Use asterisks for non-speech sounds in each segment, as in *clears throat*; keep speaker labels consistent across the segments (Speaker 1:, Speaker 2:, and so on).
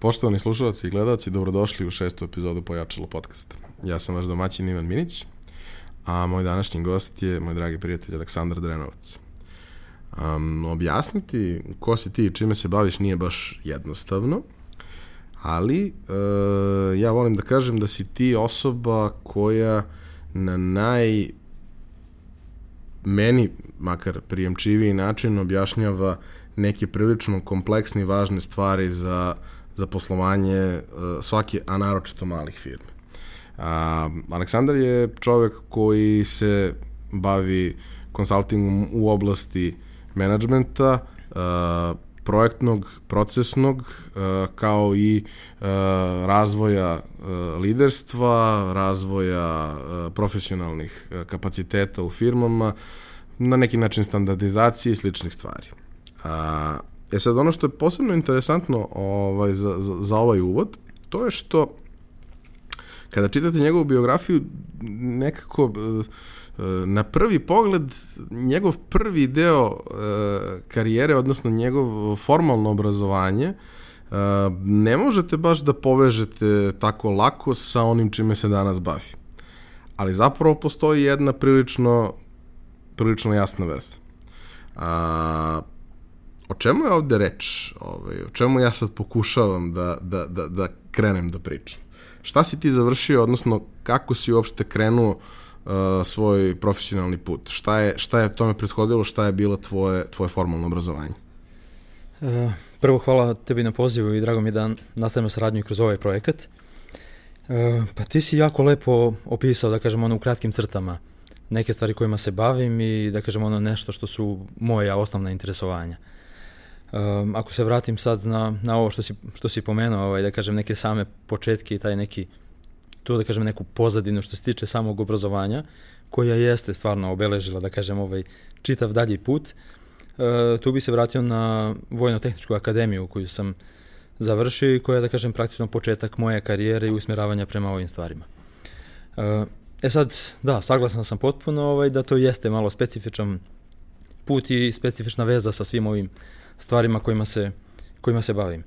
Speaker 1: Poštovani slušalci i gledalci, dobrodošli u šestu epizodu Pojačalo podcasta. Ja sam vaš domaćin Ivan Minić, a moj današnji gost je moj dragi prijatelj Aleksandar Drenovac. Um, objasniti ko si ti i čime se baviš nije baš jednostavno, ali uh, ja volim da kažem da si ti osoba koja na naj meni, makar prijemčiviji način, objašnjava neke prilično kompleksne i važne stvari za za poslovanje uh, svake, a naročito malih firmi. A, Aleksandar je čovek koji se bavi konsultingom u oblasti menadžmenta, uh, projektnog, procesnog, uh, kao i razvoja liderstva, razvoja profesionalnih kapaciteta u firmama, na neki način standardizacije i sličnih stvari. E sad, ono što je posebno interesantno ovaj, za, za, za ovaj uvod, to je što kada čitate njegovu biografiju, nekako e, na prvi pogled njegov prvi deo e, karijere, odnosno njegov formalno obrazovanje, e, ne možete baš da povežete tako lako sa onim čime se danas bavi. Ali zapravo postoji jedna prilično, prilično jasna veza. A, o čemu je ovde reč? Ovaj, o čemu ja sad pokušavam da, da, da, da krenem da pričam? Šta si ti završio, odnosno kako si uopšte krenuo uh, svoj profesionalni put? Šta je, šta je tome prethodilo, šta je bilo tvoje, tvoje formalno obrazovanje?
Speaker 2: Uh, prvo hvala tebi na pozivu i drago mi da nastavimo saradnju kroz ovaj projekat. Uh, pa ti si jako lepo opisao, da kažem, ono u kratkim crtama neke stvari kojima se bavim i da kažem ono nešto što su moja osnovna interesovanja. Uh, Um, ako se vratim sad na, na ovo što si, što si pomenuo, ovaj, da kažem neke same početke i taj neki, tu da kažem neku pozadinu što se tiče samog obrazovanja, koja jeste stvarno obeležila, da kažem, ovaj čitav dalji put, uh, tu bi se vratio na Vojno-tehničku akademiju koju sam završio i koja je, da kažem, praktično početak moje karijere i usmjeravanja prema ovim stvarima. Uh, e sad, da, saglasan sam potpuno ovaj, da to jeste malo specifičan put i specifična veza sa svim ovim uh, stvarima kojima se, kojima se bavim.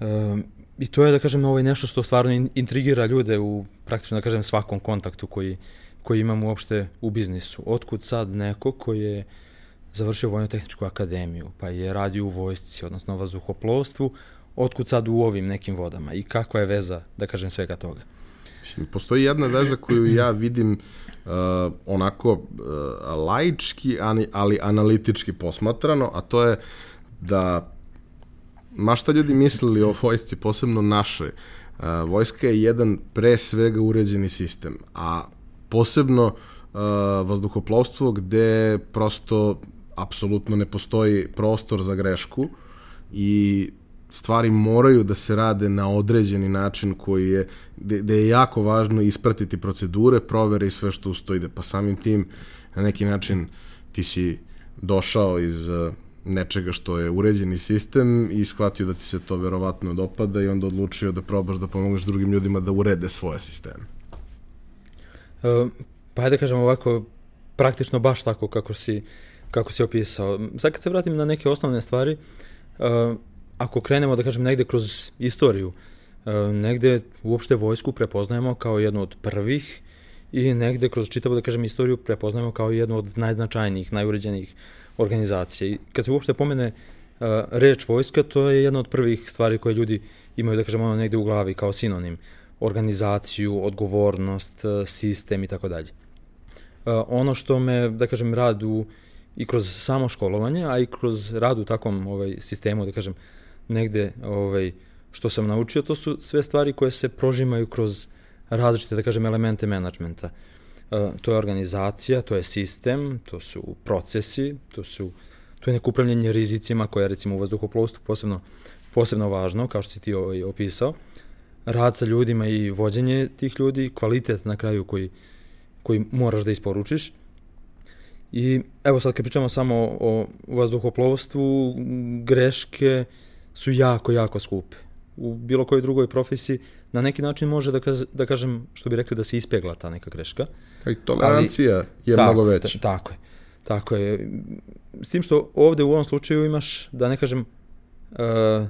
Speaker 2: E, I to je, da kažem, ovaj nešto što stvarno intrigira ljude u praktično, da kažem, svakom kontaktu koji, koji imam uopšte u biznisu. Otkud sad neko koji je završio Vojno-tehničku akademiju, pa je radio u vojsci, odnosno vazduhoplovstvu, otkud sad u ovim nekim vodama i kakva je veza, da kažem, svega toga?
Speaker 1: Mislim, postoji jedna veza koju ja vidim uh, onako uh, laički, ali, ali analitički posmatrano, a to je da ma šta ljudi mislili o vojsci, posebno naše, uh, vojska je jedan pre svega uređeni sistem, a posebno uh, vazduhoplovstvo gde prosto apsolutno ne postoji prostor za grešku i stvari moraju da se rade na određeni način koji je, gde, je jako važno ispratiti procedure, provere i sve što ustoji. Pa samim tim, na neki način, ti si došao iz uh, nečega što je uređeni sistem i shvatio da ti se to verovatno dopada i onda odlučio da probaš da pomogneš drugim ljudima da urede svoje sisteme.
Speaker 2: Uh, pa ajde da kažem ovako, praktično baš tako kako si, kako si opisao. Sad kad se vratim na neke osnovne stvari, uh, ako krenemo da kažem negde kroz istoriju, uh, negde uopšte vojsku prepoznajemo kao jednu od prvih i negde kroz čitavu da kažem istoriju prepoznajemo kao jednu od najznačajnijih, najuređenijih organizacije. I kad se uopšte pomene uh, reč vojska, to je jedna od prvih stvari koje ljudi imaju, da kažemo, ono negde u glavi kao sinonim. Organizaciju, odgovornost, uh, sistem i tako dalje. Uh, ono što me, da kažem, rad u, i kroz samo školovanje, a i kroz rad u takvom ovaj, sistemu, da kažem, negde ovaj, što sam naučio, to su sve stvari koje se prožimaju kroz različite, da kažem, elemente menadžmenta. Uh, to je organizacija, to je sistem, to su procesi, to su to je neko upravljanje rizicima koje je recimo u vazduhoplovstvu posebno, posebno važno, kao što si ti ovaj opisao. Rad sa ljudima i vođenje tih ljudi, kvalitet na kraju koji, koji moraš da isporučiš. I evo sad kad pričamo samo o vazduhoplovstvu, greške su jako, jako skupe. U bilo kojoj drugoj profesiji na neki način može da, kaž, da kažem, što bi rekli, da se ispegla ta neka greška.
Speaker 1: I tolerancija Ali, je tako, mnogo veća.
Speaker 2: Tako je. Tako je. S tim što ovde u ovom slučaju imaš, da ne kažem,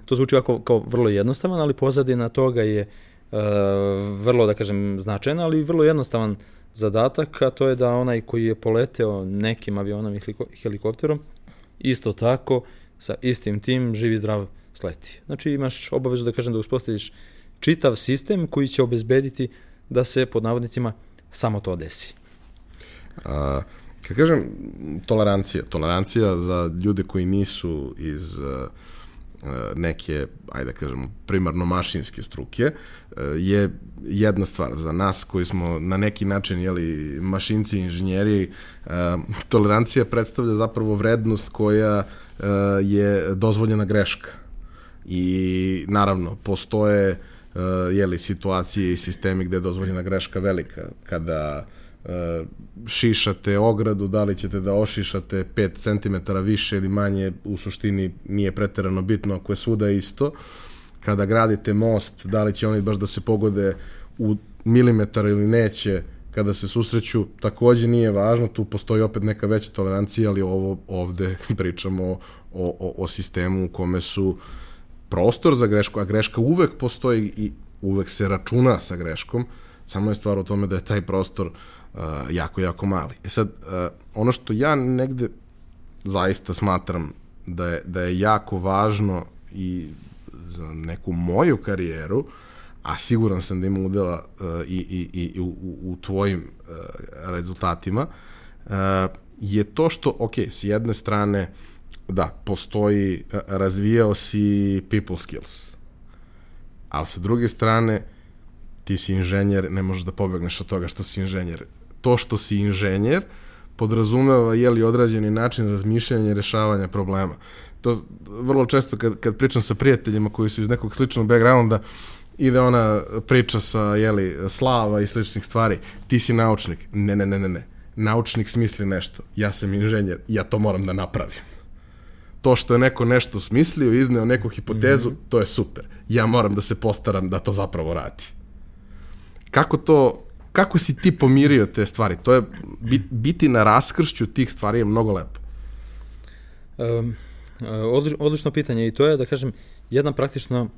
Speaker 2: to zvuči ovako kao vrlo jednostavan, ali pozadina toga je uh, vrlo, da kažem, značajna, ali vrlo jednostavan zadatak, a to je da onaj koji je poleteo nekim avionom i helikopterom, isto tako, sa istim tim, živi zdrav sleti. Znači imaš obavezu da kažem da uspostaviš čitav sistem koji će obezbediti da se pod navodnicima samo to desi.
Speaker 1: A, kad kažem tolerancija, tolerancija za ljude koji nisu iz uh, neke, ajde da kažemo, primarno mašinske struke, je jedna stvar. Za nas koji smo na neki način jeli, mašinci inženjeri, tolerancija predstavlja zapravo vrednost koja je dozvoljena greška. I naravno, postoje jeli, situacije i sistemi gde je dozvoljena greška velika. Kada E, šišate ogradu, da li ćete da ošišate 5 cm više ili manje, u suštini nije preterano bitno ako je svuda isto. Kada gradite most, da li će oni baš da se pogode u milimetar ili neće, kada se susreću, takođe nije važno, tu postoji opet neka veća tolerancija, ali ovo ovde *laughs* pričamo o, o, o sistemu u kome su prostor za grešku, a greška uvek postoji i uvek se računa sa greškom, samo je stvar o tome da je taj prostor uh, uh, jako, jako mali. E sad, uh, ono što ja negde zaista smatram da je, da je jako važno i za neku moju karijeru, a siguran sam da ima udela uh, i, i, i u, u tvojim uh, rezultatima, uh, je to što, ok, s jedne strane, da, postoji, uh, razvijao si people skills, ali sa druge strane, ti si inženjer, ne možeš da pobegneš od toga što si inženjer to što si inženjer podrazumeva je li određeni način razmišljanja i rešavanja problema. To vrlo često kad, kad pričam sa prijateljima koji su iz nekog sličnog backgrounda, ide ona priča sa jeli, slava i sličnih stvari. Ti si naučnik. Ne, ne, ne, ne, ne. Naučnik smisli nešto. Ja sam inženjer. Ja to moram da napravim. To što je neko nešto smislio, izneo neku hipotezu, mm -hmm. to je super. Ja moram da se postaram da to zapravo radi. Kako to kako si ti pomirio te stvari? To je, biti na raskršću tih stvari je mnogo lepo.
Speaker 2: Um, odlično pitanje i to je, da kažem, jedna praktično,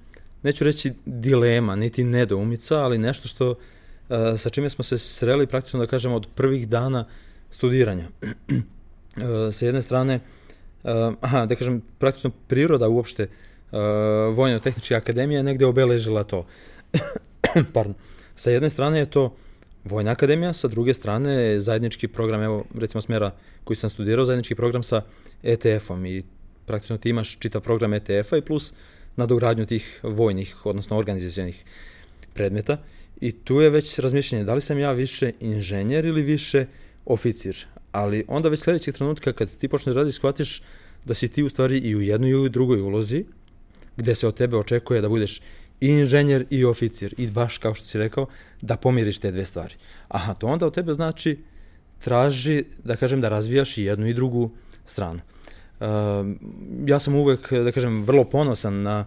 Speaker 2: neću reći dilema, niti nedoumica, ali nešto što, uh, sa čime smo se sreli praktično, da kažem, od prvih dana studiranja. uh, *clears throat* sa jedne strane, uh, aha, da kažem, praktično priroda uopšte uh, Vojno-tehničke akademije je negde obeležila to. *coughs* Pardon. Sa jedne strane je to Vojna akademija, sa druge strane zajednički program, evo recimo smera koji sam studirao, zajednički program sa ETF-om i praktično ti imaš čitav program ETF-a i plus nadogradnju tih vojnih, odnosno organizacijenih predmeta. I tu je već razmišljanje da li sam ja više inženjer ili više oficir. Ali onda već sledećeg trenutka kad ti počneš da radiš, shvatiš da si ti u stvari i u jednoj i u drugoj ulozi, gde se od tebe očekuje da budeš i inženjer i oficir i baš kao što si rekao da pomiriš te dve stvari. Aha, to onda od tebe znači traži, da kažem, da razvijaš i jednu i drugu stranu. Uh, ja sam uvek, da kažem, vrlo ponosan na,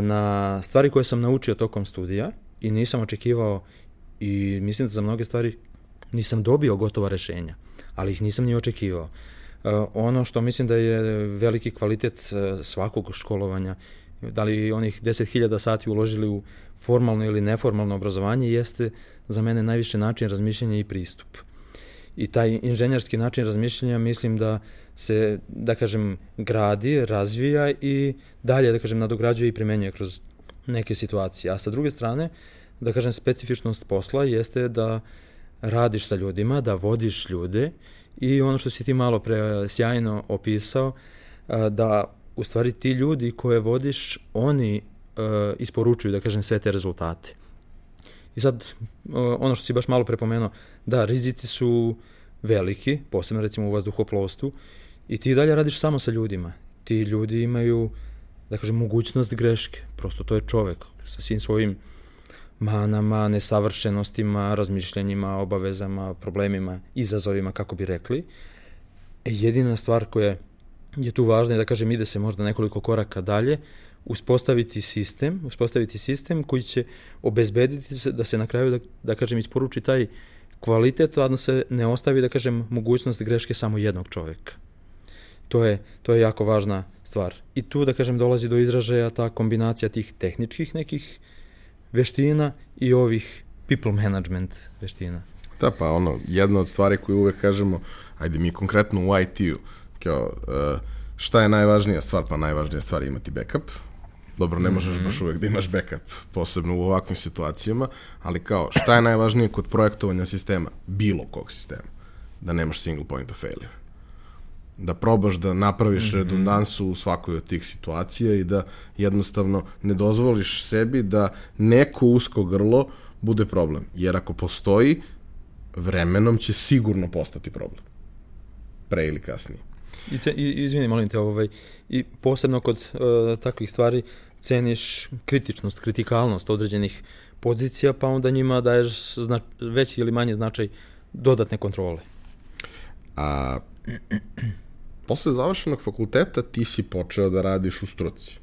Speaker 2: na stvari koje sam naučio tokom studija i nisam očekivao i mislim da za mnoge stvari nisam dobio gotova rešenja, ali ih nisam ni očekivao. Uh, ono što mislim da je veliki kvalitet uh, svakog školovanja da li onih 10.000 sati uložili u formalno ili neformalno obrazovanje jeste za mene najviše način razmišljanja i pristup. I taj inženjerski način razmišljanja mislim da se, da kažem, gradi, razvija i dalje, da kažem, nadograđuje i primenjuje kroz neke situacije. A sa druge strane, da kažem, specifičnost posla jeste da radiš sa ljudima, da vodiš ljude i ono što si ti malo pre sjajno opisao, da u stvari ti ljudi koje vodiš, oni uh, isporučuju, da kažem, sve te rezultate. I sad, uh, ono što si baš malo prepomenuo, da, rizici su veliki, posebno recimo u vazduhoplovstvu, i ti dalje radiš samo sa ljudima. Ti ljudi imaju, da kažem, mogućnost greške. Prosto to je čovek sa svim svojim manama, nesavršenostima, razmišljanjima, obavezama, problemima, izazovima, kako bi rekli. E, jedina stvar koja je tu važno je da kažem ide se možda nekoliko koraka dalje, uspostaviti sistem, uspostaviti sistem koji će obezbediti se da se na kraju da, da kažem isporuči taj kvalitet, a da se ne ostavi da kažem mogućnost greške samo jednog čoveka. To je to je jako važna stvar. I tu, da kažem, dolazi do izražaja ta kombinacija tih tehničkih nekih veština i ovih people management veština.
Speaker 1: Da, pa ono, jedna od stvari koju uvek kažemo, ajde mi konkretno u IT-u, kao, uh, šta je najvažnija stvar? Pa najvažnija stvar je imati backup. Dobro, ne možeš mm -hmm. baš uvek da imaš backup, posebno u ovakvim situacijama, ali kao, šta je najvažnije kod projektovanja sistema? Bilo kog sistema. Da nemaš single point of failure. Da probaš da napraviš mm -hmm. redundansu u svakoj od tih situacija i da jednostavno ne dozvoliš sebi da neko usko grlo bude problem. Jer ako postoji, vremenom će sigurno postati problem. Pre ili kasnije.
Speaker 2: I, ce, i izvini, molim te, ovaj, i posebno kod uh, takvih stvari ceniš kritičnost, kritikalnost određenih pozicija, pa onda njima daješ zna, veći ili manji značaj dodatne kontrole.
Speaker 1: A posle završenog fakulteta ti si počeo da radiš u struci.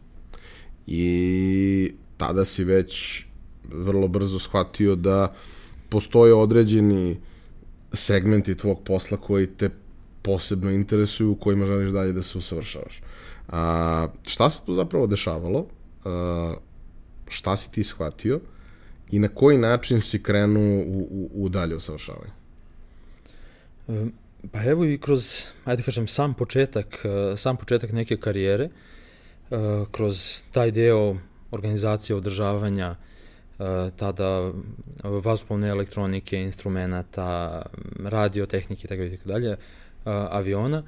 Speaker 1: I tada si već vrlo brzo shvatio da postoje određeni segmenti tvog posla koji te posebno interesuju, u kojima želiš dalje da se usavršavaš. A, šta se tu zapravo dešavalo? A, šta si ti shvatio? I na koji način si krenuo u, u, u dalje usavršavanje?
Speaker 2: Pa evo i kroz, ajde da kažem, sam početak, sam početak neke karijere, kroz taj deo organizacije održavanja tada vazdušne elektronike, instrumenta, radiotehnike i tako dalje, aviona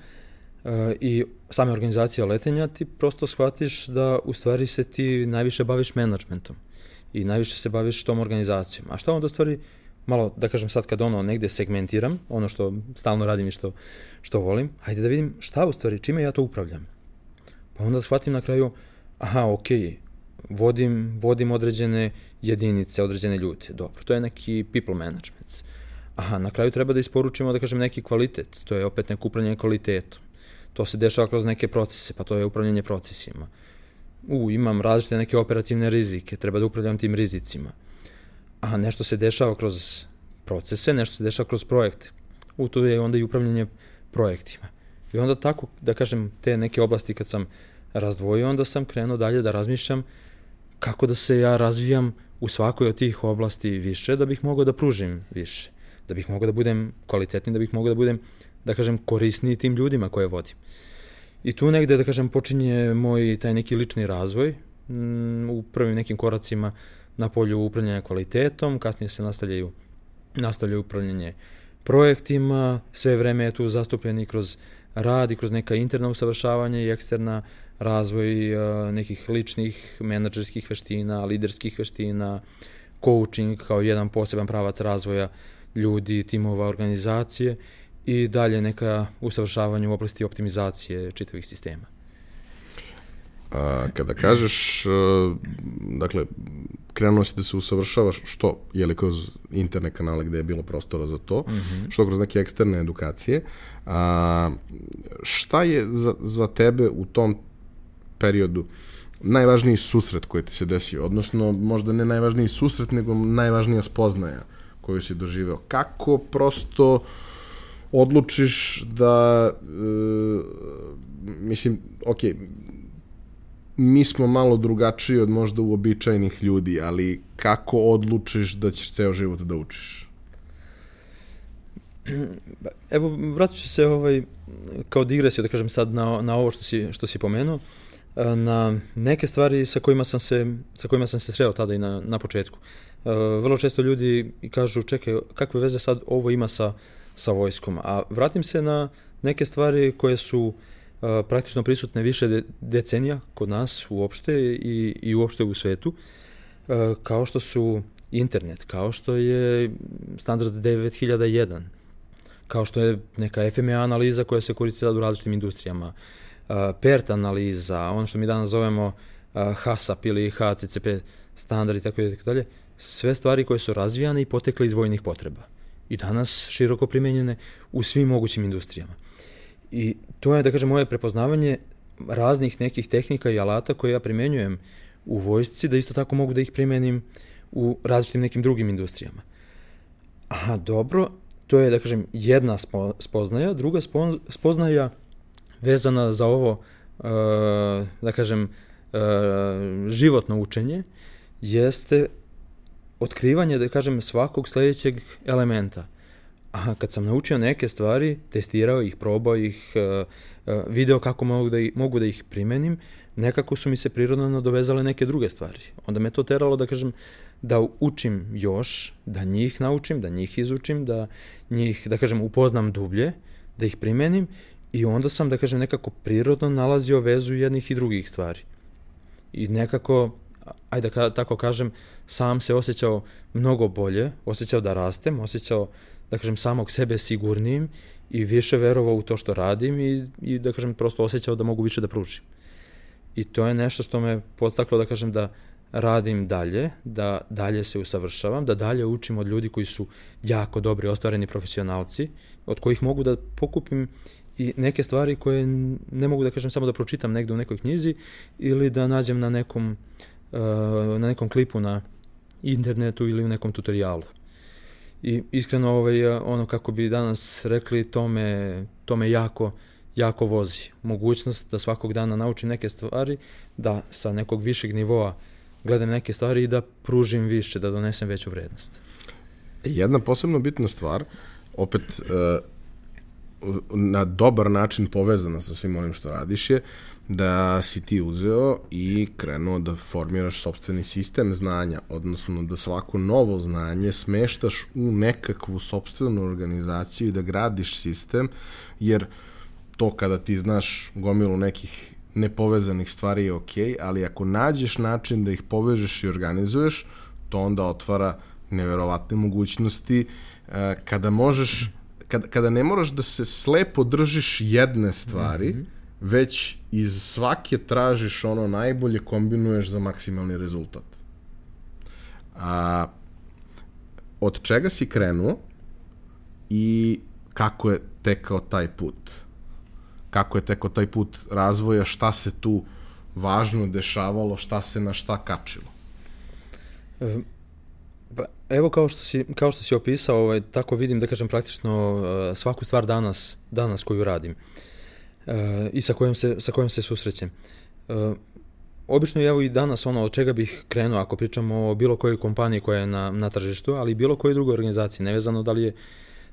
Speaker 2: i same organizacije letenja, ti prosto shvatiš da u stvari se ti najviše baviš menadžmentom i najviše se baviš tom organizacijom. A šta onda u stvari, malo da kažem sad kad ono negde segmentiram, ono što stalno radim i što, što volim, hajde da vidim šta u stvari, čime ja to upravljam. Pa onda shvatim na kraju, aha, okay, vodim, vodim određene jedinice, određene ljude. Dobro, to je neki people management. Aha, na kraju treba da isporučimo, da kažem, neki kvalitet. To je opet neko upravljanje kvalitetom. To se dešava kroz neke procese, pa to je upravljanje procesima. U, imam različite neke operativne rizike, treba da upravljam tim rizicima. Aha, nešto se dešava kroz procese, nešto se dešava kroz projekte. U, tu je onda i upravljanje projektima. I onda tako, da kažem, te neke oblasti kad sam razdvojio, onda sam krenuo dalje da razmišljam kako da se ja razvijam u svakoj od tih oblasti više, da bih mogao da pružim više, da bih mogao da budem kvalitetni, da bih mogao da budem, da kažem, korisniji tim ljudima koje vodim. I tu negde, da kažem, počinje moj taj neki lični razvoj m, u prvim nekim koracima na polju upravljanja kvalitetom, kasnije se nastavljaju, nastavljaju upravljanje projektima, sve vreme je tu zastupljeni kroz rad i kroz neka interna usavršavanja i eksterna razvoj uh, nekih ličnih menadžerskih veština, liderskih veština, coaching kao jedan poseban pravac razvoja ljudi, timova, organizacije i dalje neka usavršavanja u oblasti optimizacije čitavih sistema.
Speaker 1: A, kada kažeš, dakle, krenuo si da se usavršavaš, što, je li kroz interne kanale gde je bilo prostora za to, mm -hmm. što kroz neke eksterne edukacije, a, šta je za, za tebe u tom periodu najvažniji susret koji ti se desio, odnosno možda ne najvažniji susret, nego najvažnija spoznaja koju si doživeo. Kako prosto odlučiš da, e, mislim, ok, mi smo malo drugačiji od možda uobičajenih ljudi, ali kako odlučiš da ćeš ceo život da učiš?
Speaker 2: Evo, vratit ću se ovaj, kao digresiju, da kažem sad na, na ovo što si, što si pomenuo. Uh, na neke stvari sa kojima sam se, sa kojima sam se sreo tada i na, na početku. E, vrlo često ljudi kažu, čekaj, kakve veze sad ovo ima sa, sa vojskom? A vratim se na neke stvari koje su e, praktično prisutne više de, decenija kod nas uopšte i, i uopšte u svetu, kao što su internet, kao što je standard 9001, kao što je neka FMA analiza koja se koristi sad u različitim industrijama, PERT analiza, ono što mi danas zovemo HACCP ili HCCP standard i tako dalje, sve stvari koje su razvijane i potekle iz vojnih potreba. I danas široko primenjene u svim mogućim industrijama. I to je, da kažem, moje prepoznavanje raznih nekih tehnika i alata koje ja primenjujem u vojsci, da isto tako mogu da ih primenim u različitim nekim drugim industrijama. Aha, dobro, to je, da kažem, jedna spoznaja, druga spoznaja vezana za ovo da kažem, životno učenje, jeste otkrivanje, da kažem, svakog sledećeg elementa. A kad sam naučio neke stvari, testirao ih, probao ih, video kako mogu da, ih, mogu da ih primenim, nekako su mi se prirodno nadovezale neke druge stvari. Onda me to teralo da kažem da učim još, da njih naučim, da njih izučim, da njih, da kažem, upoznam dublje, da ih primenim i onda sam, da kažem, nekako prirodno nalazio vezu jednih i drugih stvari. I nekako, ajde da tako kažem, sam se osjećao mnogo bolje, osjećao da rastem, osjećao, da kažem, samog sebe sigurnijim i više verovao u to što radim i, i da kažem, prosto osjećao da mogu više da pružim. I to je nešto što me postaklo da kažem da radim dalje, da dalje se usavršavam, da dalje učim od ljudi koji su jako dobri, ostvareni profesionalci, od kojih mogu da pokupim i neke stvari koje ne mogu da kažem samo da pročitam negde u nekoj knjizi ili da nađem na nekom, uh, na nekom klipu na internetu ili u nekom tutorijalu. I iskreno ovaj, ono kako bi danas rekli, to me, to me jako, jako vozi. Mogućnost da svakog dana naučim neke stvari, da sa nekog višeg nivoa gledam neke stvari i da pružim više, da donesem veću vrednost.
Speaker 1: Jedna posebno bitna stvar, opet e, na dobar način povezana sa svim onim što radiš je da si ti uzeo i krenuo da formiraš sobstveni sistem znanja, odnosno da svako novo znanje smeštaš u nekakvu sobstvenu organizaciju i da gradiš sistem, jer to kada ti znaš gomilu nekih nepovezanih stvari je ok, ali ako nađeš način da ih povežeš i organizuješ, to onda otvara neverovatne mogućnosti uh, kada možeš kada, kada ne moraš da se slepo držiš jedne stvari, mm -hmm. Već iz svake tražiš ono najbolje kombinuješ za maksimalni rezultat. A, od čega si krenuo i kako je tekao taj put? kako je teko taj put razvoja, šta se tu važno dešavalo, šta se na šta kačilo?
Speaker 2: Pa, evo kao što si, kao što si opisao, ovaj, tako vidim da kažem praktično uh, svaku stvar danas, danas koju radim uh, i sa kojom se, sa kojom se susrećem. Uh, obično evo i danas ono od čega bih krenuo ako pričamo o bilo kojoj kompaniji koja je na, na tržištu, ali i bilo kojoj drugoj organizaciji, nevezano da li je,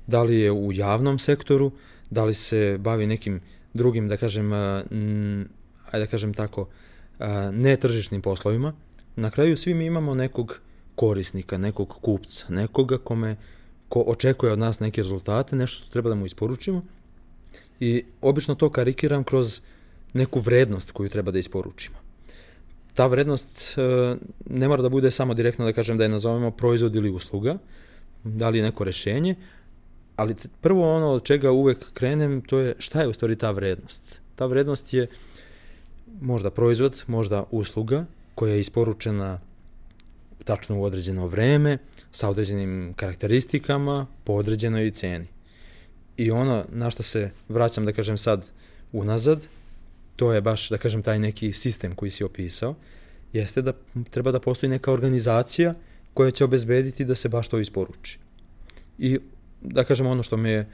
Speaker 2: da li je u javnom sektoru, da li se bavi nekim drugim, da kažem, ajde da kažem tako, netržišnim poslovima, na kraju svi mi imamo nekog korisnika, nekog kupca, nekoga kome ko očekuje od nas neke rezultate, nešto što treba da mu isporučimo i obično to karikiram kroz neku vrednost koju treba da isporučimo. Ta vrednost ne mora da bude samo direktno da kažem da je nazovemo proizvod ili usluga, da li neko rešenje, ali prvo ono od čega uvek krenem, to je šta je u stvari ta vrednost. Ta vrednost je možda proizvod, možda usluga koja je isporučena tačno u određeno vreme, sa određenim karakteristikama, po određenoj ceni. I ono na što se vraćam, da kažem sad unazad, to je baš, da kažem, taj neki sistem koji si opisao, jeste da treba da postoji neka organizacija koja će obezbediti da se baš to isporuči. I da kažem ono što me je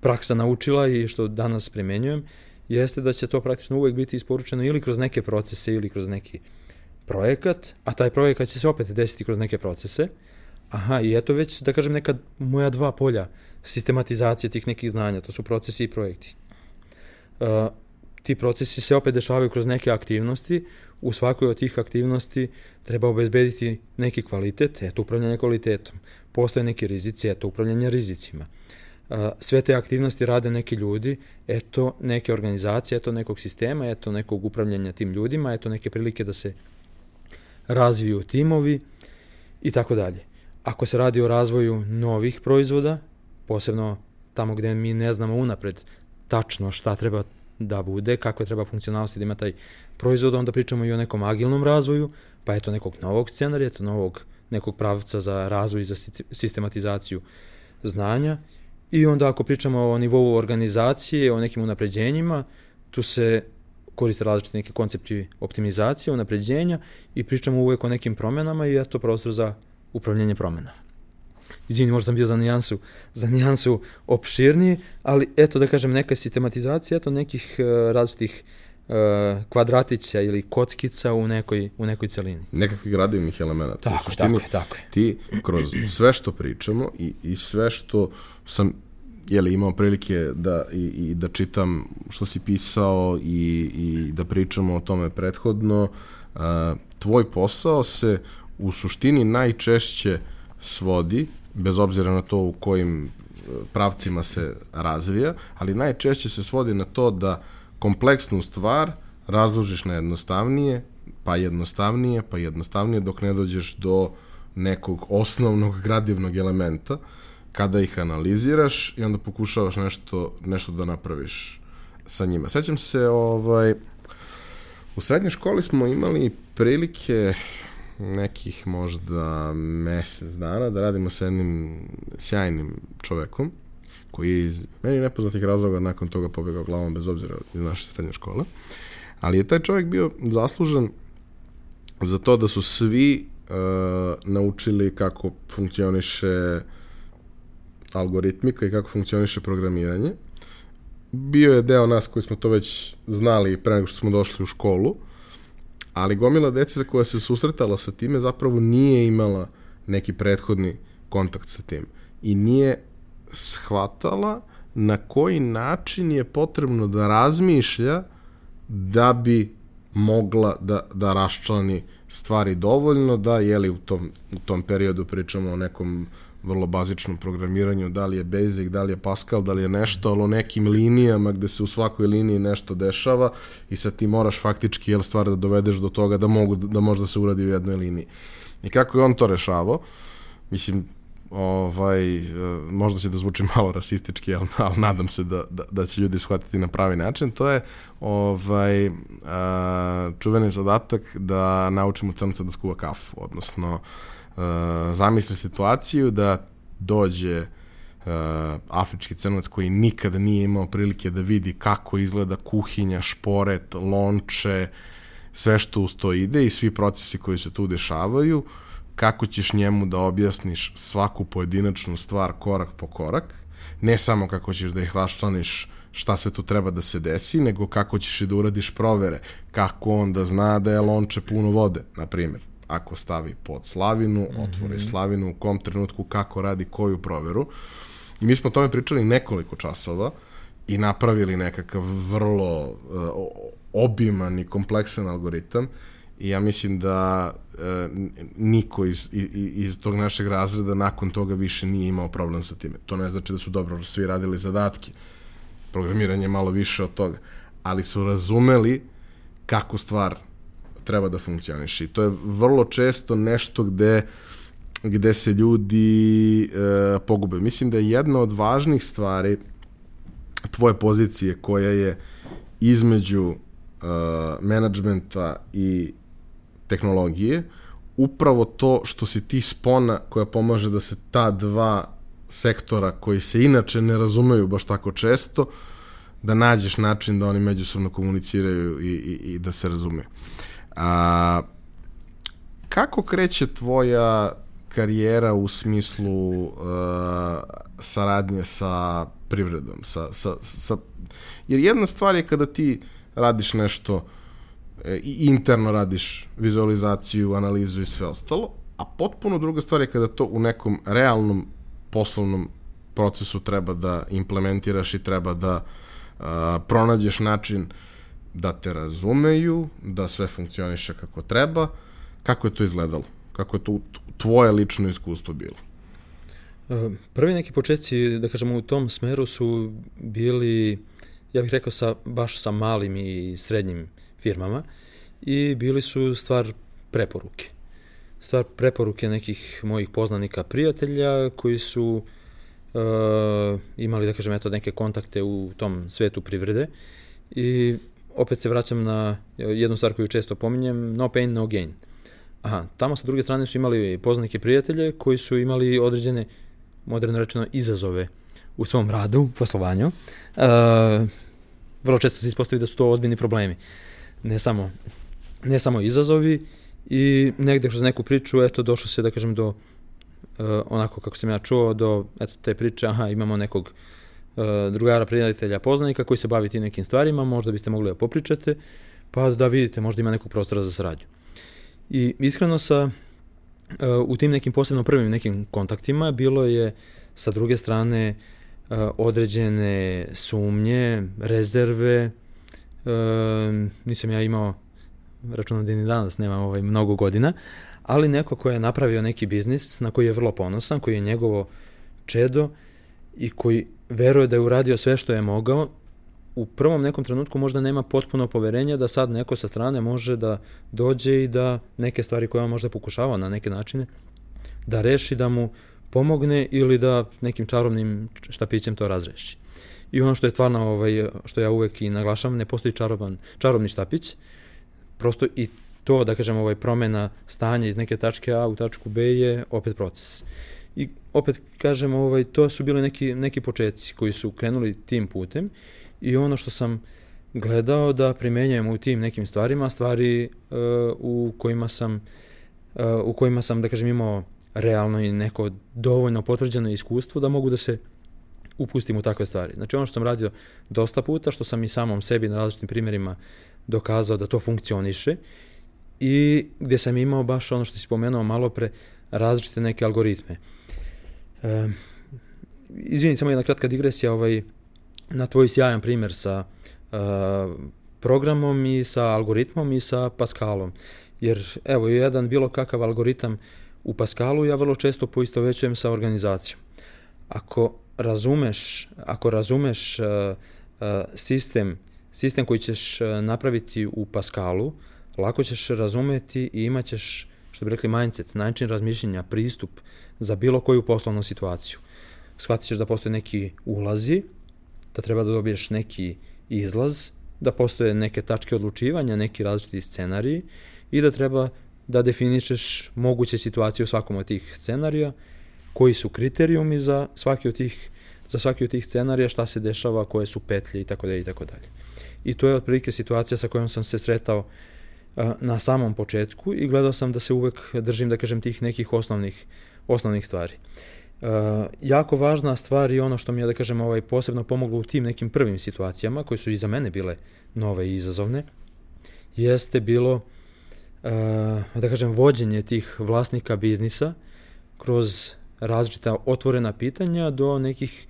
Speaker 2: praksa naučila i što danas primenjujem, jeste da će to praktično uvek biti isporučeno ili kroz neke procese ili kroz neki projekat, a taj projekat će se opet desiti kroz neke procese. Aha, i eto već, da kažem, neka moja dva polja sistematizacije tih nekih znanja, to su procesi i projekti. Uh, ti procesi se opet dešavaju kroz neke aktivnosti, u svakoj od tih aktivnosti treba obezbediti neki kvalitet, eto upravljanje kvalitetom postoje neki rizici, eto, upravljanje rizicima. Sve te aktivnosti rade neki ljudi, eto, neke organizacije, eto, nekog sistema, eto, nekog upravljanja tim ljudima, eto, neke prilike da se razviju timovi i tako dalje. Ako se radi o razvoju novih proizvoda, posebno tamo gde mi ne znamo unapred tačno šta treba da bude, kakve treba funkcionalnosti da ima taj proizvod, onda pričamo i o nekom agilnom razvoju, pa eto nekog novog scenarija, eto novog nekog pravca za razvoj i za sistematizaciju znanja. I onda ako pričamo o nivou organizacije, o nekim unapređenjima, tu se koriste različite neke koncepti optimizacije, unapređenja i pričamo uvek o nekim promenama i eto prostor za upravljanje promenama. Izvini, možda sam bio za nijansu, za nijansu opširniji, ali eto da kažem neka sistematizacija, eto nekih uh, različitih kvadratića ili kockica u nekoj, u nekoj celini.
Speaker 1: Nekakvih gradivnih elemenata.
Speaker 2: Tako, tako je, tako je.
Speaker 1: Ti kroz sve što pričamo i, i sve što sam jeli, imao prilike da, i, i da čitam što si pisao i, i da pričamo o tome prethodno, a, tvoj posao se u suštini najčešće svodi, bez obzira na to u kojim e, pravcima se razvija, ali najčešće se svodi na to da kompleksnu stvar razložiš na jednostavnije, pa jednostavnije, pa jednostavnije dok ne dođeš do nekog osnovnog gradivnog elementa kada ih analiziraš i onda pokušavaš nešto, nešto da napraviš sa njima. Sećam se, ovaj, u srednjoj školi smo imali prilike nekih možda mesec dana da radimo sa jednim sjajnim čovekom koji je iz meni nepoznatih razloga nakon toga pobegao glavom bez obzira iz naše srednje škole. Ali je taj čovjek bio zaslužen za to da su svi uh, naučili kako funkcioniše algoritmika i kako funkcioniše programiranje. Bio je deo nas koji smo to već znali pre nego što smo došli u školu, ali gomila dece za koja se susretala sa time zapravo nije imala neki prethodni kontakt sa tim. I nije shvatala na koji način je potrebno da razmišlja da bi mogla da, da raščlani stvari dovoljno, da jeli u tom, u tom periodu pričamo o nekom vrlo bazičnom programiranju, da li je Basic, da li je Pascal, da li je nešto, ali o nekim linijama gde se u svakoj liniji nešto dešava i sad ti moraš faktički jel, stvar da dovedeš do toga da mogu da možda se uradi u jednoj liniji. I kako je on to rešavao? Mislim, ovaj, možda će da zvuči *laughs* malo rasistički, ali, ali nadam se da, da, da će ljudi shvatiti na pravi način, to je ovaj, a, čuveni zadatak da naučimo crnca da skuva kafu, odnosno uh, zamisli situaciju da dođe uh, afrički crnac koji nikada nije imao prilike da vidi kako izgleda kuhinja, šporet, lonče, sve što uz to ide i svi procesi koji se tu dešavaju, kako ćeš njemu da objasniš svaku pojedinačnu stvar korak po korak, ne samo kako ćeš da ih raščlaniš šta sve tu treba da se desi, nego kako ćeš i da uradiš provere, kako on da zna da je lonče puno vode, na primjer ako stavi pod slavinu, mm -hmm. otvori slavinu, u kom trenutku, kako radi koju proveru. I mi smo o tome pričali nekoliko časova i napravili nekakav vrlo uh, obiman i kompleksan algoritam i ja mislim da uh, niko iz, iz, iz tog našeg razreda nakon toga više nije imao problem sa time. To ne znači da su dobro svi radili zadatke. Programiranje je malo više od toga. Ali su razumeli kako stvar treba da funkcioniše. I to je vrlo često nešto gde gde se ljudi e, pogube. Mislim da je jedna od važnih stvari tvoje pozicije koja je između e, menadžmenta i tehnologije upravo to što si ti spona koja pomaže da se ta dva sektora koji se inače ne razumeju baš tako često, da nađeš način da oni međusobno komuniciraju i, i, i da se razumeju. A, kako kreće tvoja karijera u smislu uh, saradnje sa privredom? Sa, sa, sa, jer jedna stvar je kada ti radiš nešto e, i interno radiš vizualizaciju, analizu i sve ostalo, a potpuno druga stvar je kada to u nekom realnom poslovnom procesu treba da implementiraš i treba da uh, pronađeš način uh, da te razumeju, da sve funkcioniše kako treba. Kako je to izgledalo? Kako je to tvoje lično iskustvo bilo?
Speaker 2: E, prvi neki početci, da kažemo, u tom smeru su bili, ja bih rekao, sa, baš sa malim i srednjim firmama i bili su stvar preporuke. Stvar preporuke nekih mojih poznanika, prijatelja koji su uh, imali, da kažem, eto, neke kontakte u tom svetu privrede i opet se vraćam na jednu stvar koju često pominjem, no pain, no gain. Aha, tamo sa druge strane su imali poznanike prijatelje koji su imali određene, moderno rečeno, izazove u svom radu, poslovanju. Uh, vrlo često se ispostavi da su to ozbiljni problemi. Ne samo, ne samo izazovi i negde kroz neku priču, eto, došlo se, da kažem, do uh, onako kako sam ja čuo, do eto, te priče, aha, imamo nekog drugara, prijatelja, poznanika koji se bavi tim nekim stvarima, možda biste mogli da popričate, pa da vidite, možda ima nekog prostora za saradnju. I iskreno sa, u tim nekim posebno prvim nekim kontaktima bilo je sa druge strane određene sumnje, rezerve, nisam ja imao računam da ni danas nemam ovaj mnogo godina, ali neko ko je napravio neki biznis na koji je vrlo ponosan, koji je njegovo čedo i koji veruje da je uradio sve što je mogao, u prvom nekom trenutku možda nema potpuno poverenja da sad neko sa strane može da dođe i da neke stvari koje on možda pokušava na neke načine, da reši da mu pomogne ili da nekim čarobnim štapićem to razreši. I ono što je stvarno, ovaj, što ja uvek i naglašavam, ne postoji čaroban, čarobni štapić, prosto i to, da kažem, ovaj promena stanja iz neke tačke A u tačku B je opet proces. I opet kažem, ovaj, to su bili neki, neki početci koji su krenuli tim putem i ono što sam gledao da primenjujem u tim nekim stvarima, stvari uh, u kojima sam uh, u kojima sam, da kažem, imao realno i neko dovoljno potvrđeno iskustvo da mogu da se upustim u takve stvari. Znači ono što sam radio dosta puta, što sam i samom sebi na različitim primjerima dokazao da to funkcioniše i gdje sam imao baš ono što si pomenuo malo pre, različite neke algoritme. E, izvini, samo jedna kratka digresija ovaj, na tvoj sjajan primjer sa e, programom i sa algoritmom i sa Pascalom. Jer, evo, jedan bilo kakav algoritam u Pascalu ja vrlo često poistovećujem sa organizacijom. Ako razumeš, ako razumeš uh, uh, sistem, sistem koji ćeš napraviti u Pascalu, lako ćeš razumeti i imat ćeš, što bi rekli, mindset, način razmišljenja, pristup za bilo koju poslovnu situaciju. Shvatit ćeš da postoje neki ulazi, da treba da dobiješ neki izlaz, da postoje neke tačke odlučivanja, neki različiti scenariji i da treba da definišeš moguće situacije u svakom od tih scenarija, koji su kriterijumi za svaki od tih za svaki od tih scenarija, šta se dešava, koje su petlje i tako dalje i tako dalje. I to je otprilike situacija sa kojom sam se sretao na samom početku i gledao sam da se uvek držim, da kažem, tih nekih osnovnih, osnovnih stvari. Uh, jako važna stvar i ono što mi je, da kažem, ovaj, posebno pomoglo u tim nekim prvim situacijama, koje su i za mene bile nove i izazovne, jeste bilo, uh, da kažem, vođenje tih vlasnika biznisa kroz različita otvorena pitanja do nekih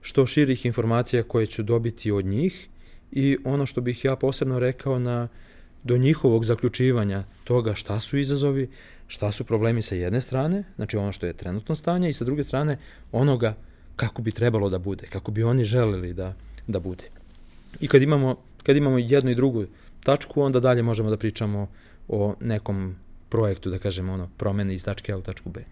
Speaker 2: što širih informacija koje ću dobiti od njih i ono što bih ja posebno rekao na do njihovog zaključivanja toga šta su izazovi, šta su problemi sa jedne strane, znači ono što je trenutno stanje i sa druge strane onoga kako bi trebalo da bude, kako bi oni želeli da, da bude. I kad imamo, kad imamo jednu i drugu tačku, onda dalje možemo da pričamo o nekom projektu, da kažemo ono, promene iz tačke A u tačku B.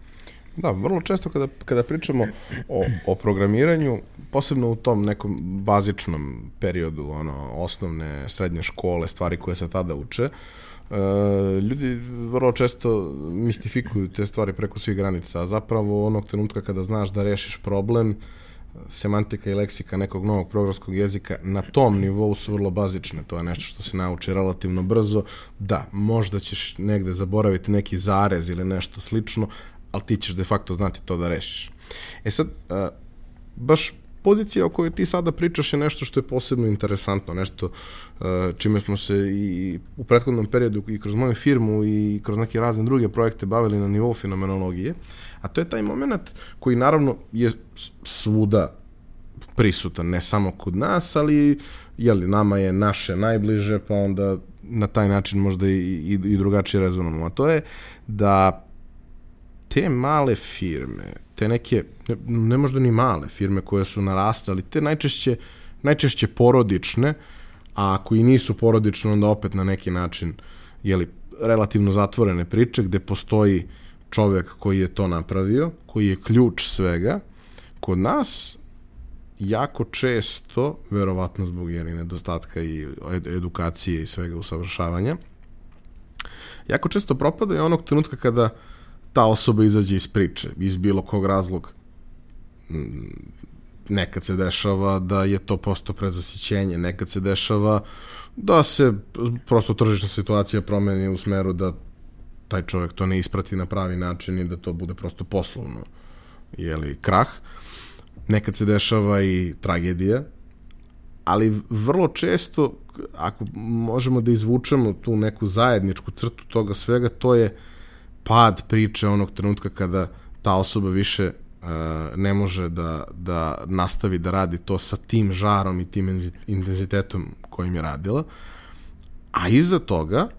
Speaker 1: Da, vrlo često kada, kada pričamo o, o programiranju, posebno u tom nekom bazičnom periodu, ono, osnovne, srednje škole, stvari koje se tada uče, Uh, ljudi vrlo često mistifikuju te stvari preko svih granica, a zapravo onog trenutka kada znaš da rešiš problem, semantika i leksika nekog novog programskog jezika na tom nivou su vrlo bazične, to je nešto što se nauči relativno brzo, da, možda ćeš negde zaboraviti neki zarez ili nešto slično, ali ti ćeš de facto znati to da rešiš. E sad, uh, baš pozicija o kojoj ti sada pričaš je nešto što je posebno interesantno, nešto uh, čime smo se i u prethodnom periodu i kroz moju firmu i kroz neke razne druge projekte bavili na nivou fenomenologije, a to je taj moment koji naravno je svuda prisutan, ne samo kod nas, ali jeli, nama je naše najbliže, pa onda na taj način možda i, i, i drugačije rezonujemo. A to je da te male firme, te neke, ne, ne možda ni male firme koje su narasle, ali te najčešće, najčešće porodične, a ako i nisu porodične, onda opet na neki način, jeli, relativno zatvorene priče, gde postoji čovek koji je to napravio, koji je ključ svega, kod nas jako često, verovatno zbog jeli, nedostatka i edukacije i svega usavršavanja, jako često propada je onog trenutka kada uh, ta osoba izađe iz priče, iz bilo kog razloga. Mm, nekad se dešava da je to posto prezasićenje, nekad se dešava da se prosto tržišna situacija promeni u smeru da taj čovjek to ne isprati na pravi način i da to bude prosto poslovno jeli, krah. nekad se dešava i tragedija, ali vrlo često, ako možemo da izvučemo tu neku zajedničku crtu toga svega, to je pad priče onog trenutka kada ta osoba više uh, ne može da, da nastavi da radi to sa tim žarom i tim intenzitetom kojim je radila. A iza toga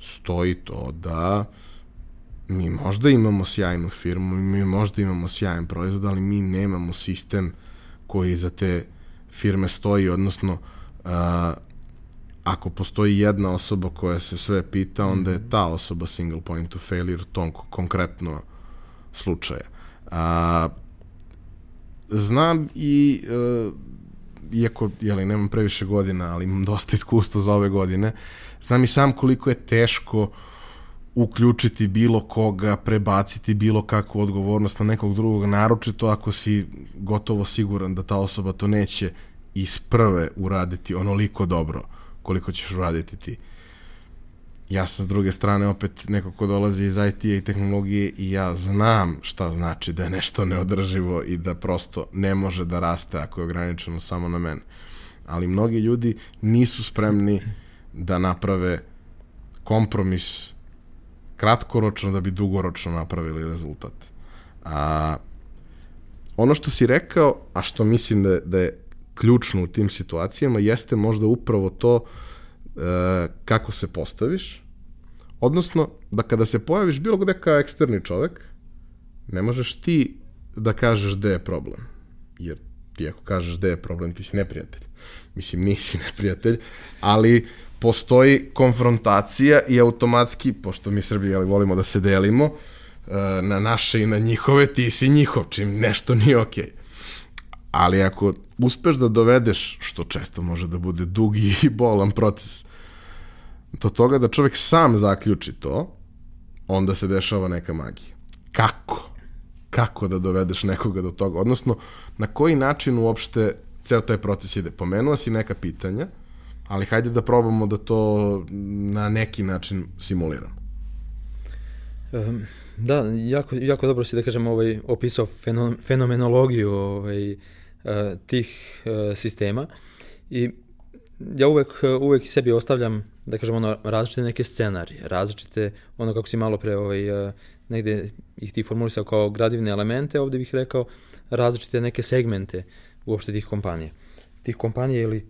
Speaker 1: stoji to da mi možda imamo sjajnu firmu, mi možda imamo sjajan proizvod, ali mi nemamo sistem koji za te firme stoji, odnosno uh, ako postoji jedna osoba koja se sve pita, onda je ta osoba single point of failure tom konkretno slučaja. A, znam i, uh, iako jeli, nemam previše godina, ali imam dosta iskustva za ove godine, znam i sam koliko je teško uključiti bilo koga, prebaciti bilo kakvu odgovornost na nekog drugog, naročito ako si gotovo siguran da ta osoba to neće iz prve uraditi onoliko dobro koliko ćeš uraditi ti. Ja sam s druge strane opet neko ko dolazi iz IT-a i tehnologije i ja znam šta znači da je nešto neodrživo i da prosto ne može da raste ako je ograničeno samo na mene. Ali mnogi ljudi nisu spremni da naprave kompromis kratkoročno da bi dugoročno napravili rezultat. A, ono što si rekao, a što mislim da, da je ključno u tim situacijama, jeste možda upravo to e, kako se postaviš, odnosno da kada se pojaviš bilo gde kao eksterni čovek, ne možeš ti da kažeš gde je problem. Jer ti ako kažeš gde je problem, ti si neprijatelj. Mislim, nisi *laughs* neprijatelj, ali postoji konfrontacija i automatski, pošto mi Srbi ali volimo da se delimo, e, na naše i na njihove, ti si njihov, čim nešto nije okej. Okay. Ali ako uspeš da dovedeš, što često može da bude dugi *laughs* i bolan proces, do toga da čovek sam zaključi to, onda se dešava neka magija. Kako? Kako da dovedeš nekoga do toga? Odnosno, na koji način uopšte ceo taj proces ide? Pomenuo si neka pitanja, ali hajde da probamo da to na neki način simuliramo.
Speaker 2: Da, jako, jako dobro si da kažem ovaj, opisao fenomenologiju ovaj, tih uh, sistema i ja uvek, uvek sebi ostavljam da kažem ono različite neke scenarije, različite ono kako si malo pre ovaj, uh, negde ih ti formulisao kao gradivne elemente, ovde bih rekao različite neke segmente uopšte tih kompanija. Tih kompanija ili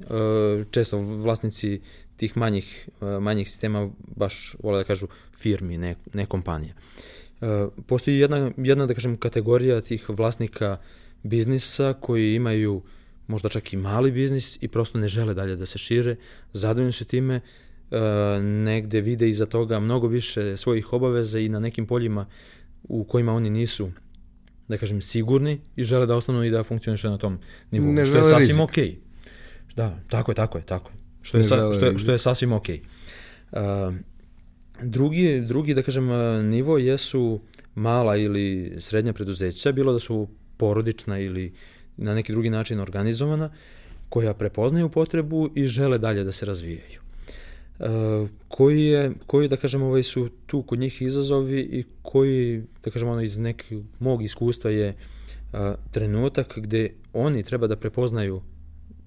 Speaker 2: E, često vlasnici tih manjih, e, manjih sistema baš vole da kažu firmi, ne, ne kompanije. E, postoji jedna, jedna, da kažem, kategorija tih vlasnika biznisa koji imaju možda čak i mali biznis i prosto ne žele dalje da se šire, zadovoljni su time, negde vide iza toga mnogo više svojih obaveza i na nekim poljima u kojima oni nisu da kažem sigurni i žele da ostanu i da funkcioniše na tom nivou, ne što je sasvim okej. Okay. Da, tako je, tako je, tako je. Što je, sa, što je, što je sasvim okej. Okay. Uh, drugi, drugi, da kažem, nivo jesu mala ili srednja preduzeća, bilo da su porodična ili na neki drugi način organizovana, koja prepoznaju potrebu i žele dalje da se razvijaju. Uh, koji je, koji da kažem ovaj su tu kod njih izazovi i koji da kažem ono iz nekog mog iskustva je uh, trenutak gde oni treba da prepoznaju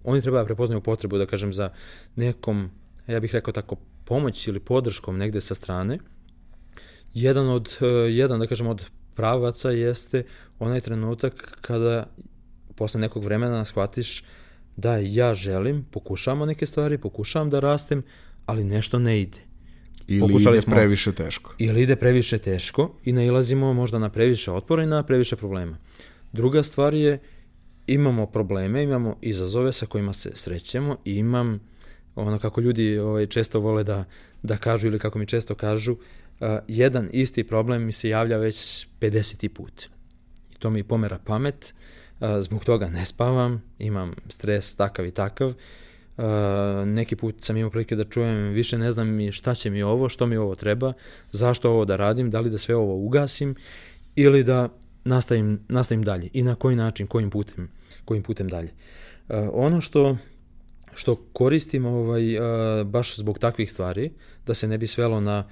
Speaker 2: oni treba da prepoznaju potrebu, da kažem, za nekom, ja bih rekao tako, pomoć ili podrškom negde sa strane. Jedan od, eh, jedan, da kažem, od pravaca jeste onaj trenutak kada posle nekog vremena shvatiš da ja želim, pokušamo neke stvari, pokušavam da rastem, ali nešto ne ide.
Speaker 1: Ili Pokušali ide smo, previše teško.
Speaker 2: Ili ide previše teško i nailazimo možda na previše otpora i na previše problema. Druga stvar je imamo probleme, imamo izazove sa kojima se srećemo i imam ono kako ljudi ovaj, često vole da, da kažu ili kako mi često kažu, uh, jedan isti problem mi se javlja već 50. put. I to mi pomera pamet, uh, zbog toga ne spavam, imam stres takav i takav, uh, neki put sam imao prilike da čujem, više ne znam mi šta će mi ovo, što mi ovo treba, zašto ovo da radim, da li da sve ovo ugasim ili da nastavim, nastavim dalje i na koji način, kojim putem, kojim putem dalje. Uh, ono što što koristim ovaj, uh, baš zbog takvih stvari, da se ne bi svelo na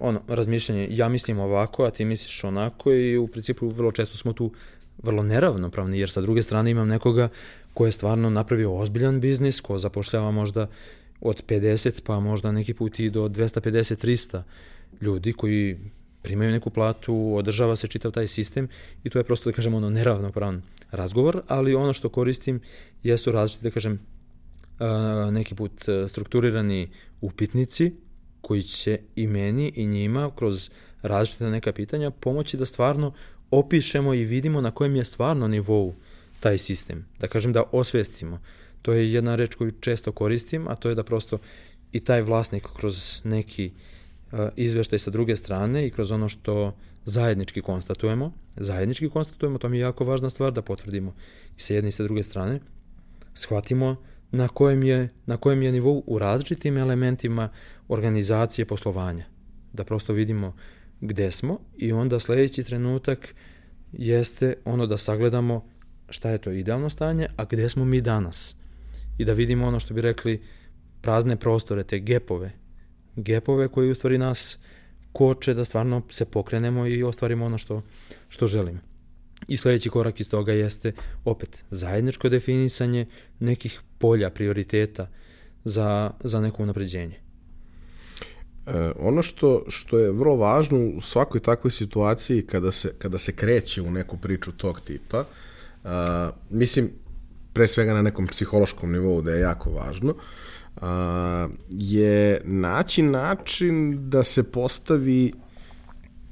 Speaker 2: ono, razmišljanje, ja mislim ovako, a ti misliš onako i u principu vrlo često smo tu vrlo neravnopravni, jer sa druge strane imam nekoga ko je stvarno napravio ozbiljan biznis, ko zapošljava možda od 50 pa možda neki put i do 250-300 ljudi koji primaju neku platu, održava se čitav taj sistem i to je prosto, da kažem, ono neravnopravan razgovor, ali ono što koristim jesu različite, da kažem, neki put strukturirani upitnici koji će i meni i njima kroz različite neka pitanja pomoći da stvarno opišemo i vidimo na kojem je stvarno nivou taj sistem. Da kažem da osvestimo. To je jedna reč koju često koristim, a to je da prosto i taj vlasnik kroz neki uh, izveštaj sa druge strane i kroz ono što zajednički konstatujemo, zajednički konstatujemo, to mi je jako važna stvar da potvrdimo i sa jedne i sa druge strane, shvatimo na kojem je, na kojem je nivou u različitim elementima organizacije poslovanja. Da prosto vidimo gde smo i onda sledeći trenutak jeste ono da sagledamo šta je to idealno stanje, a gde smo mi danas. I da vidimo ono što bi rekli prazne prostore, te gepove. Gepove koji u stvari nas koče da stvarno se pokrenemo i ostvarimo ono što, što želimo. I sledeći korak iz toga jeste opet zajedničko definisanje nekih polja, prioriteta za, za neko unapređenje.
Speaker 1: E, ono što, što je vrlo važno u svakoj takvoj situaciji kada se, kada se kreće u neku priču tog tipa, uh, mislim, pre svega na nekom psihološkom nivou da je jako važno, uh, je naći način da se postavi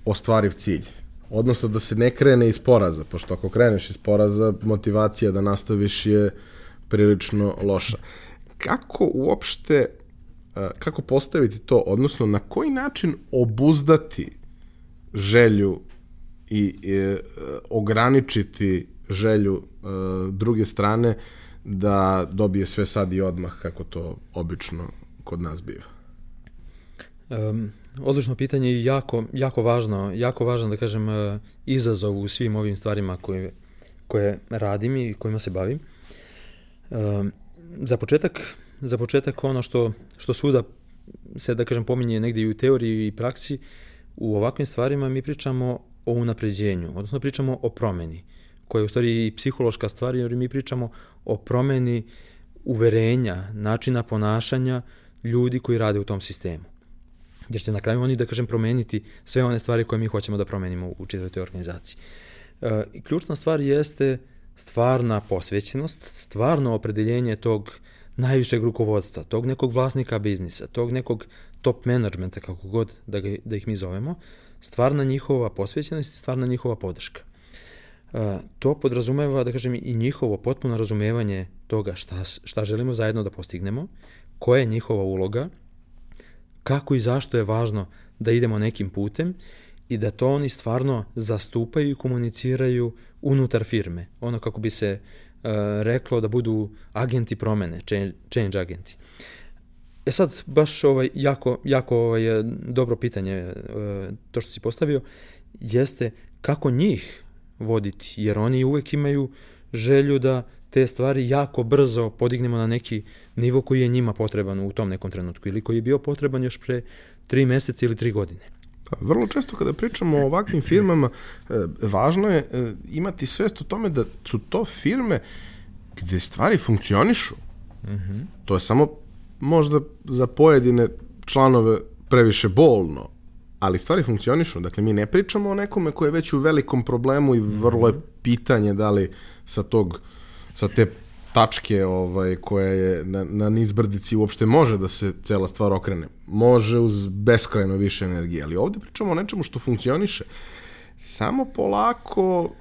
Speaker 1: ostvariv cilj. Odnosno da se ne krene iz poraza, pošto ako kreneš iz poraza, motivacija da nastaviš je prilično loša. Kako uopšte kako postaviti to, odnosno na koji način obuzdati želju i e, ograničiti želju e, druge strane da dobije sve sad i odmah kako to obično kod nas biva?
Speaker 2: Um, odlično pitanje i jako, jako važno, jako važno da kažem uh, izazov u svim ovim stvarima koje, koje radim i kojima se bavim. Za početak za početak ono što, što svuda se, da kažem, pominje negde i u teoriji i praksi, u ovakvim stvarima mi pričamo o unapređenju, odnosno pričamo o promeni, koja je u stvari i psihološka stvar, jer mi pričamo o promeni uverenja, načina ponašanja ljudi koji rade u tom sistemu. Jer će na kraju oni, da kažem, promeniti sve one stvari koje mi hoćemo da promenimo u čitavoj toj organizaciji. E, ključna stvar jeste stvarna posvećenost, stvarno opredeljenje tog najvišeg rukovodstva, tog nekog vlasnika biznisa, tog nekog top menadžmenta, kako god da, ga, da ih mi zovemo, stvarna njihova posvećenost i stvarna njihova podrška. Uh, to podrazumeva, da kažem, i njihovo potpuno razumevanje toga šta, šta želimo zajedno da postignemo, koja je njihova uloga, kako i zašto je važno da idemo nekim putem i da to oni stvarno zastupaju i komuniciraju unutar firme. Ono kako bi se E, reklo da budu agenti promene, change, change agenti. E sad, baš ovaj, jako, jako ovaj, dobro pitanje, e, to što si postavio, jeste kako njih voditi, jer oni uvek imaju želju da te stvari jako brzo podignemo na neki nivo koji je njima potreban u tom nekom trenutku ili koji je bio potreban još pre tri meseca ili tri godine.
Speaker 1: Da, vrlo često kada pričamo o ovakvim firmama, e, važno je e, imati svest o tome da su to firme gde stvari funkcionišu. Mm -hmm. To je samo možda za pojedine članove previše bolno, ali stvari funkcionišu. Dakle, mi ne pričamo o nekome ko je već u velikom problemu i vrlo je mhm. pitanje da li sa tog, sa te tačke ovaj, koja je na, na nizbrdici uopšte može da se cela stvar okrene. Može uz beskrajno više energije, ali ovde pričamo o nečemu što funkcioniše. Samo polako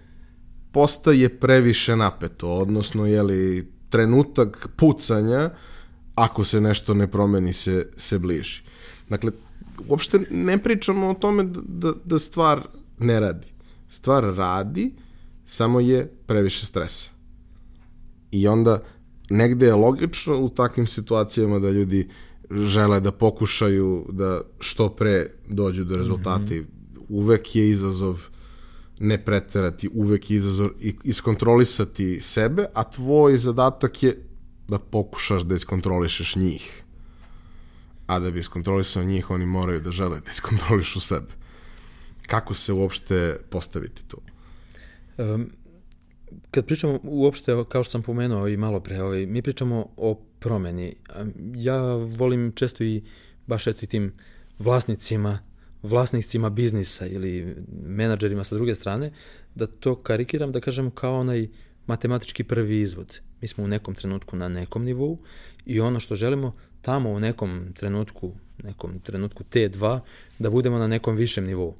Speaker 1: postaje previše napeto, odnosno je li trenutak pucanja ako se nešto ne promeni se, se bliži. Dakle, uopšte ne pričamo o tome da, da, da stvar ne radi. Stvar radi, samo je previše stresa. I onda negde je logično u takvim situacijama da ljudi žele da pokušaju da što pre dođu do rezultata. Mm -hmm. Uvek je izazov ne preterati, uvek je izazov iskontrolisati sebe, a tvoj zadatak je da pokušaš da iskontrolišeš njih. a da bi iskontrolisao njih, oni moraju da žele da iskontrolišu sebe. Kako se uopšte postaviti tu?
Speaker 2: Um, kad pričamo uopšte, kao što sam pomenuo i malo pre, ovaj, mi pričamo o promeni. Ja volim često i baš eto i tim vlasnicima, vlasnicima biznisa ili menadžerima sa druge strane, da to karikiram, da kažem kao onaj matematički prvi izvod. Mi smo u nekom trenutku na nekom nivou i ono što želimo tamo u nekom trenutku, nekom trenutku T2, da budemo na nekom višem nivou.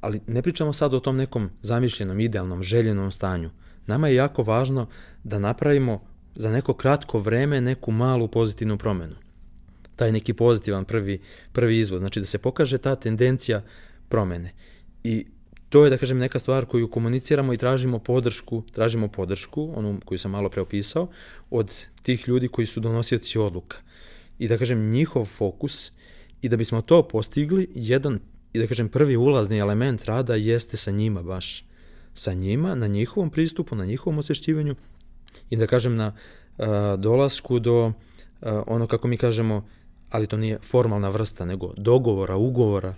Speaker 2: Ali ne pričamo sad o tom nekom zamišljenom, idealnom, željenom stanju. Nama je jako važno da napravimo za neko kratko vreme neku malu pozitivnu promenu. Taj neki pozitivan prvi, prvi izvod, znači da se pokaže ta tendencija promene. I to je, da kažem, neka stvar koju komuniciramo i tražimo podršku, tražimo podršku, onu koju sam malo preopisao, od tih ljudi koji su donosioci odluka. I da kažem, njihov fokus i da bismo to postigli, jedan, i da kažem, prvi ulazni element rada jeste sa njima baš. Sa njima, na njihovom pristupu, na njihovom osvešćivanju i da kažem na uh, dolasku do uh, ono kako mi kažemo, ali to nije formalna vrsta, nego dogovora, ugovora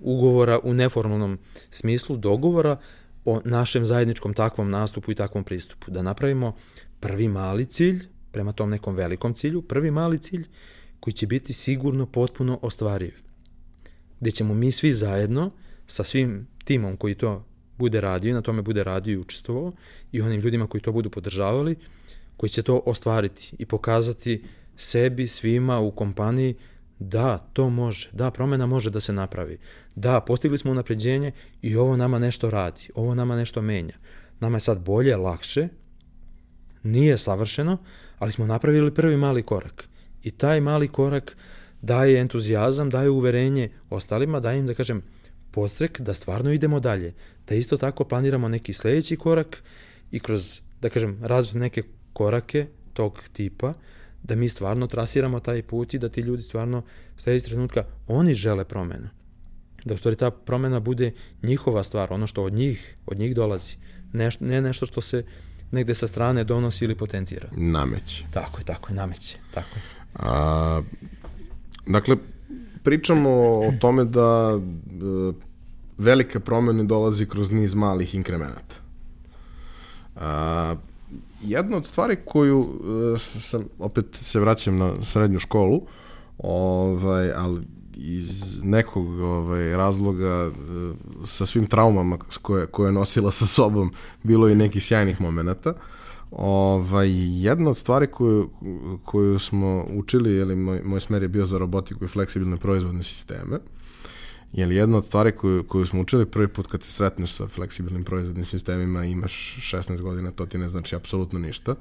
Speaker 2: ugovora u neformalnom smislu dogovora o našem zajedničkom takvom nastupu i takvom pristupu. Da napravimo prvi mali cilj, prema tom nekom velikom cilju, prvi mali cilj koji će biti sigurno potpuno ostvariv. Gde ćemo mi svi zajedno sa svim timom koji to bude radio i na tome bude radio i učestvovao i onim ljudima koji to budu podržavali, koji će to ostvariti i pokazati sebi, svima u kompaniji da, to može, da, promena može da se napravi. Da, postigli smo unapređenje i ovo nama nešto radi, ovo nama nešto menja. Nama je sad bolje, lakše, nije savršeno, ali smo napravili prvi mali korak. I taj mali korak daje entuzijazam, daje uverenje ostalima, daje im, da kažem, postrek da stvarno idemo dalje. Da isto tako planiramo neki sledeći korak i kroz, da kažem, različite neke korake tog tipa, da mi stvarno trasiramo taj put i da ti ljudi stvarno sledeći trenutka, oni žele promenu. Da u stvari ta promena bude njihova stvar, ono što od njih, od njih dolazi. Neš, ne nešto što se negde sa strane donosi ili potencira.
Speaker 1: Nameće.
Speaker 2: Tako je, tako je, nameće. Tako je.
Speaker 1: A, dakle, pričamo o tome da e, velika promena dolazi kroz niz malih inkremenata. A, jedna od stvari koju uh, sam, opet se vraćam na srednju školu, ovaj, ali iz nekog ovaj, razloga uh, sa svim traumama koje, koje je nosila sa sobom bilo i nekih sjajnih momenta. Ovaj, jedna od stvari koju, koju smo učili, jeli, moj, moj smer je bio za robotiku i fleksibilne proizvodne sisteme, uh, Jer jedna od stvari koju, koju smo učili prvi put kad se sretneš sa fleksibilnim proizvodnim sistemima imaš 16 godina, to ti ne znači apsolutno ništa.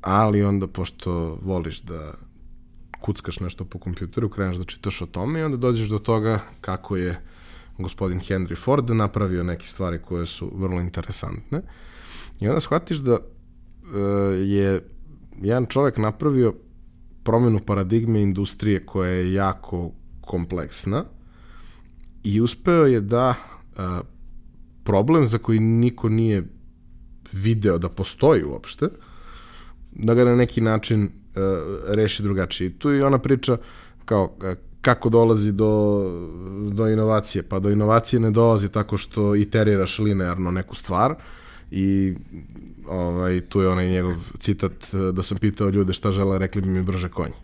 Speaker 1: Ali onda, pošto voliš da kuckaš nešto po kompjuteru, kreneš da čitaš o tome i onda dođeš do toga kako je gospodin Henry Ford napravio neke stvari koje su vrlo interesantne. I onda shvatiš da uh, je jedan čovek napravio promenu paradigme industrije koja je jako kompleksna, i uspeo je da a, problem za koji niko nije video da postoji uopšte, da ga na neki način a, reši drugačije. I tu je ona priča kao a, kako dolazi do, do inovacije. Pa do inovacije ne dolazi tako što iteriraš linearno neku stvar i ovaj, tu je onaj njegov citat da sam pitao ljude šta žele, rekli bi mi brže konji.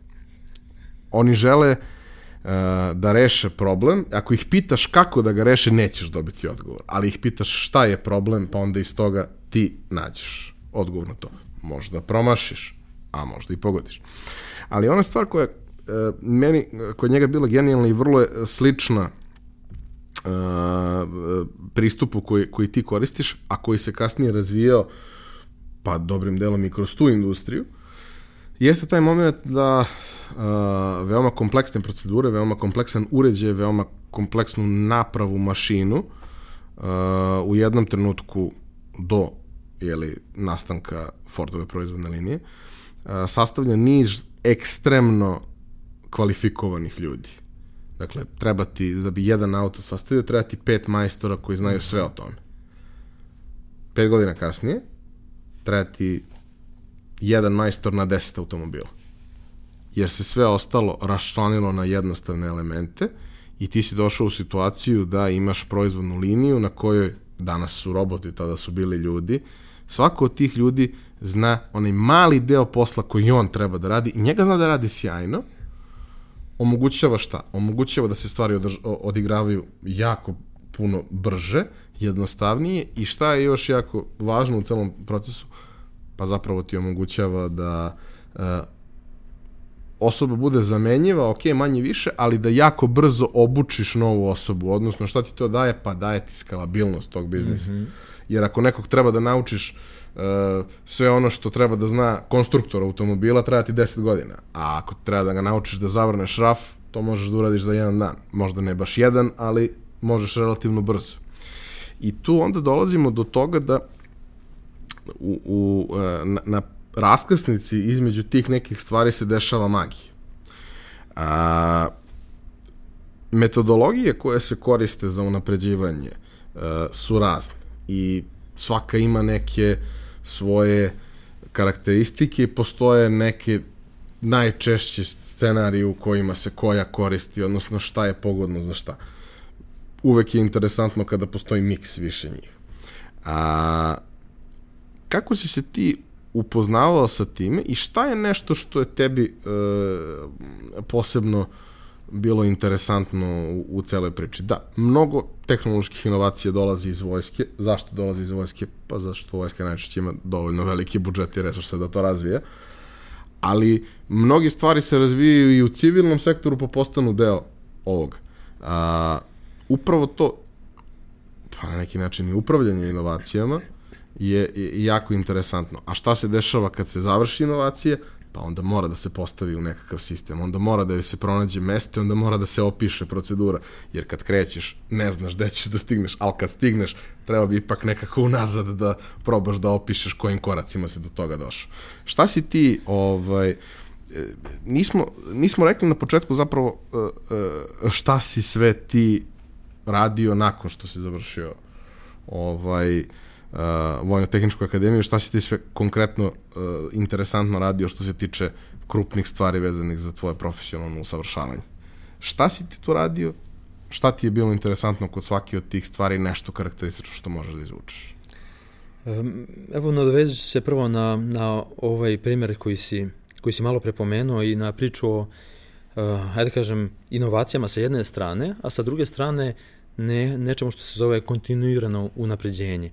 Speaker 1: Oni žele Uh, da reše problem. Ako ih pitaš kako da ga reše, nećeš dobiti odgovor. Ali ih pitaš šta je problem, pa onda iz toga ti nađeš odgovor na to. Možda promašiš, a možda i pogodiš. Ali ona stvar koja uh, meni, kod njega bila genijalna i vrlo je slična uh, pristupu koji, koji ti koristiš, a koji se kasnije razvijao pa dobrim delom i kroz tu industriju, jeste taj moment da uh, veoma kompleksne procedure, veoma kompleksan uređaj, veoma kompleksnu napravu mašinu uh, u jednom trenutku do jeli, nastanka Fordove proizvodne linije uh, sastavlja niz ekstremno kvalifikovanih ljudi. Dakle, treba ti, da bi jedan auto sastavio, treba ti pet majstora koji znaju sve o tome. Pet godina kasnije, treba ti jedan majstor na deset automobila jer se sve ostalo raščlanilo na jednostavne elemente i ti si došao u situaciju da imaš proizvodnu liniju na kojoj danas su roboti, tada su bili ljudi, svako od tih ljudi zna onaj mali deo posla koji on treba da radi i njega zna da radi sjajno, omogućava šta? Omogućava da se stvari održ, odigravaju jako puno brže, jednostavnije i šta je još jako važno u celom procesu? Pa zapravo ti omogućava da uh, osoba bude zamenjiva, ok, manje više, ali da jako brzo obučiš novu osobu, odnosno šta ti to daje? Pa daje ti skalabilnost tog biznisa. Mm -hmm. Jer ako nekog treba da naučiš uh, sve ono što treba da zna konstruktor automobila, treba ti 10 godina. A ako treba da ga naučiš da zavrneš raf, to možeš da uradiš za jedan dan. Možda ne baš jedan, ali možeš relativno brzo. I tu onda dolazimo do toga da u, u, e, na, na raskrsnici između tih nekih stvari se dešava magija. A, metodologije koje se koriste za unapređivanje a, e, su razne i svaka ima neke svoje karakteristike i postoje neke najčešći scenariji u kojima se koja koristi, odnosno šta je pogodno za šta. Uvek je interesantno kada postoji miks više njih. A, kako si se ti upoznavao sa time i šta je nešto što je tebi e, posebno bilo interesantno u, u celoj priči. Da, mnogo tehnoloških inovacija dolazi iz vojske. Zašto dolazi iz vojske? Pa zašto vojska najčešće ima dovoljno veliki budžet i resurse da to razvije. Ali mnogi stvari se razvijaju i u civilnom sektoru pa postanu deo ovog. A, upravo to, pa na neki način i upravljanje inovacijama, je, jako interesantno. A šta se dešava kad se završi inovacija? Pa onda mora da se postavi u nekakav sistem, onda mora da se pronađe mesto, onda mora da se opiše procedura, jer kad krećeš ne znaš gde ćeš da stigneš, ali kad stigneš treba bi ipak nekako unazad da probaš da opišeš kojim koracima se do toga došao. Šta si ti, ovaj, e, nismo, nismo rekli na početku zapravo e, e, šta si sve ti radio nakon što si završio ovaj, uh, Vojno-tehničku akademiju, šta si ti sve konkretno uh, interesantno radio što se tiče krupnih stvari vezanih za tvoje profesionalno usavršavanje. Šta si ti tu radio? Šta ti je bilo interesantno kod svake od tih stvari, nešto karakteristično što možeš da izvučeš?
Speaker 2: Evo, nadovezu se prvo na, na ovaj primjer koji si, koji si malo prepomenuo i na priču o, uh, ajde da kažem, inovacijama sa jedne strane, a sa druge strane ne, nečemu što se zove kontinuirano unapređenje.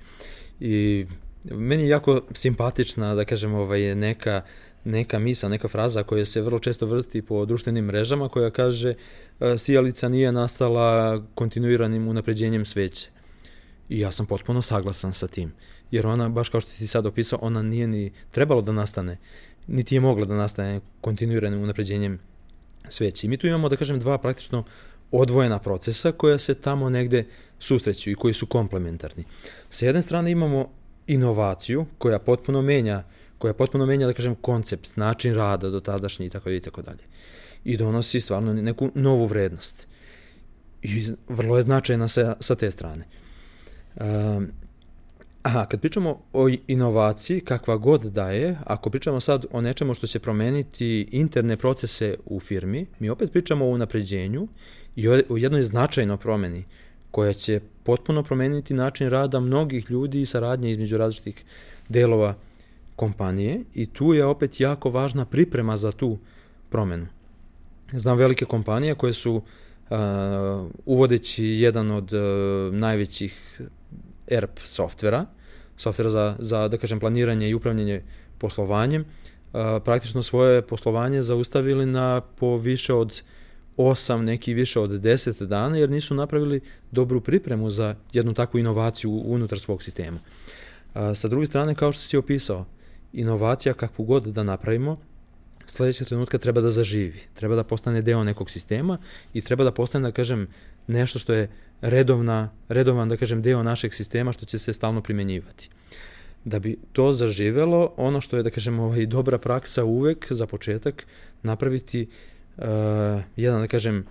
Speaker 2: I meni je jako simpatična, da kažem, ovaj, neka, neka misa, neka fraza koja se vrlo često vrti po društvenim mrežama koja kaže e, sijalica nije nastala kontinuiranim unapređenjem sveće. I ja sam potpuno saglasan sa tim. Jer ona, baš kao što si sad opisao, ona nije ni trebalo da nastane, niti je mogla da nastane kontinuiranim unapređenjem sveće. I mi tu imamo, da kažem, dva praktično odvojena procesa koja se tamo negde susreću i koji su komplementarni. Sa jedne strane imamo inovaciju koja potpuno menja koja potpuno menja, da kažem, koncept, način rada do tadašnji i tako i tako dalje. I donosi stvarno neku novu vrednost. I vrlo je značajna sa, sa te strane. Um, aha, kad pričamo o inovaciji, kakva god da je, ako pričamo sad o nečemu što će promeniti interne procese u firmi, mi opet pričamo o unapređenju i o jednoj značajnoj promeni koja će potpuno promeniti način rada mnogih ljudi i saradnje između različitih delova kompanije i tu je opet jako važna priprema za tu promenu. Znam velike kompanije koje su uh, uvodeći jedan od uh, najvećih ERP softvera, softvera za, za, da kažem, planiranje i upravljanje poslovanjem, uh, praktično svoje poslovanje zaustavili na po više od 8, neki više od 10 dana, jer nisu napravili dobru pripremu za jednu takvu inovaciju unutar svog sistema. Sa druge strane, kao što si opisao, inovacija kakvu god da napravimo, sledećeg trenutka treba da zaživi, treba da postane deo nekog sistema i treba da postane, da kažem, nešto što je redovna, redovan, da kažem, deo našeg sistema što će se stalno primenjivati. Da bi to zaživelo, ono što je, da kažem, ovaj, dobra praksa uvek za početak, napraviti uh, jedan, da kažem,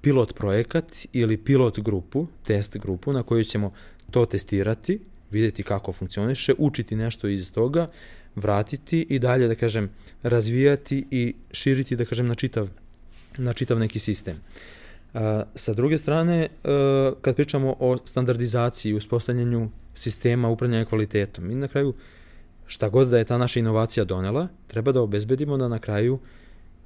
Speaker 2: pilot projekat ili pilot grupu, test grupu na kojoj ćemo to testirati, videti kako funkcioniše, učiti nešto iz toga, vratiti i dalje, da kažem, razvijati i širiti, da kažem, na čitav, na čitav neki sistem. Uh, sa druge strane, uh, kad pričamo o standardizaciji uspostavljanju sistema upravljanja kvalitetom, mi na kraju, šta god da je ta naša inovacija donela, treba da obezbedimo da na kraju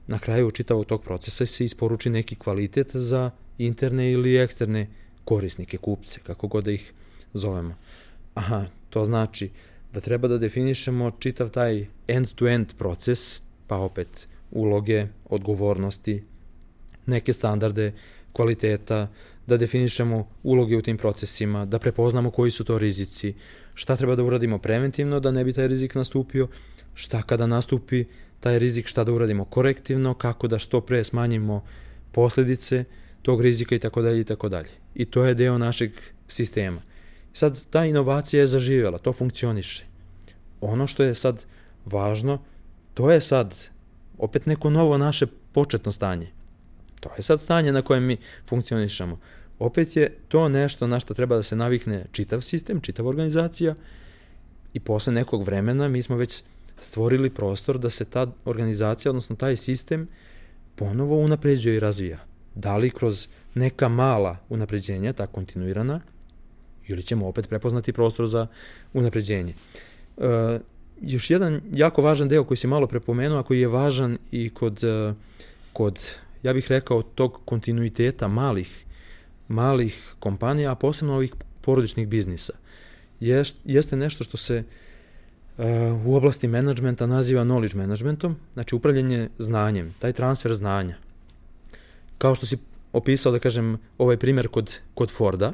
Speaker 2: na kraju čitavog tog procesa se isporuči neki kvalitet za interne ili eksterne korisnike, kupce, kako god da ih zovemo. Aha, to znači da treba da definišemo čitav taj end-to-end -end proces, pa opet uloge, odgovornosti, neke standarde kvaliteta, da definišemo uloge u tim procesima, da prepoznamo koji su to rizici, šta treba da uradimo preventivno da ne bi taj rizik nastupio, šta kada nastupi taj rizik, šta da uradimo korektivno, kako da što pre smanjimo posledice tog rizika i tako dalje i tako dalje. I to je deo našeg sistema. Sad, ta inovacija je zaživjela, to funkcioniše. Ono što je sad važno, to je sad opet neko novo naše početno stanje. To je sad stanje na kojem mi funkcionišemo. Opet je to nešto na što treba da se navikne čitav sistem, čitava organizacija i posle nekog vremena mi smo već stvorili prostor da se ta organizacija, odnosno taj sistem, ponovo unapređuje i razvija. Da li kroz neka mala unapređenja, ta kontinuirana, ili ćemo opet prepoznati prostor za unapređenje. E, još jedan jako važan deo koji si malo prepomenuo, a koji je važan i kod, e, kod ja bih rekao, tog kontinuiteta malih, malih kompanija, a posebno ovih porodičnih biznisa, jest, jeste nešto što se uh, u oblasti menadžmenta naziva knowledge managementom, znači upravljanje znanjem, taj transfer znanja. Kao što si opisao, da kažem, ovaj primjer kod, kod Forda,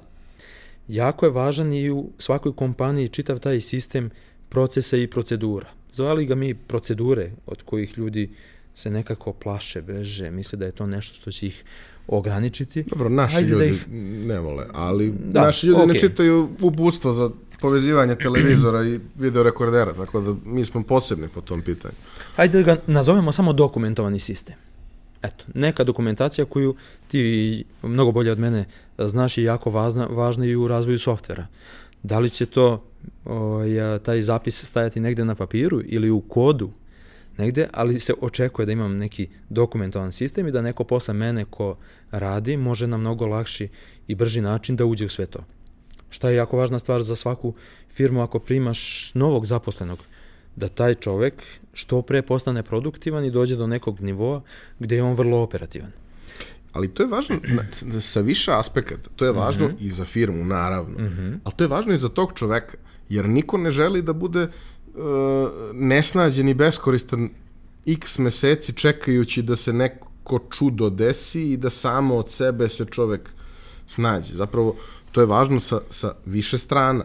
Speaker 2: jako je važan i u svakoj kompaniji čitav taj sistem procesa i procedura. Zvali ga mi procedure od kojih ljudi se nekako plaše, beže, misle da je to nešto što će ih ograničiti.
Speaker 1: Dobro, naši Hajde da ljudi da ih... ne vole, ali da, naši ljudi okay. ne čitaju uputstvo za povezivanje televizora i videorekordera, tako da mi smo posebni po tom pitanju.
Speaker 2: Hajde da ga nazovemo samo dokumentovani sistem. Eto, neka dokumentacija koju ti mnogo bolje od mene znaš je jako važna, važna i u razvoju softvera. Da li će to ovaj, taj zapis stajati negde na papiru ili u kodu negde, ali se očekuje da imam neki dokumentovan sistem i da neko posle mene ko radi može na mnogo lakši i brži način da uđe u sve to. Šta je jako važna stvar za svaku firmu ako primaš novog zaposlenog, da taj čovek što pre postane produktivan i dođe do nekog nivoa gde je on vrlo operativan.
Speaker 1: Ali to je važno sa više aspekata. To je važno mm -hmm. i za firmu, naravno. Mm -hmm. Ali to je važno i za tog čoveka. Jer niko ne želi da bude uh, nesnađen i beskoristan x meseci čekajući da se neko čudo desi i da samo od sebe se čovek snađe. Zapravo, to je važno sa, sa više strana.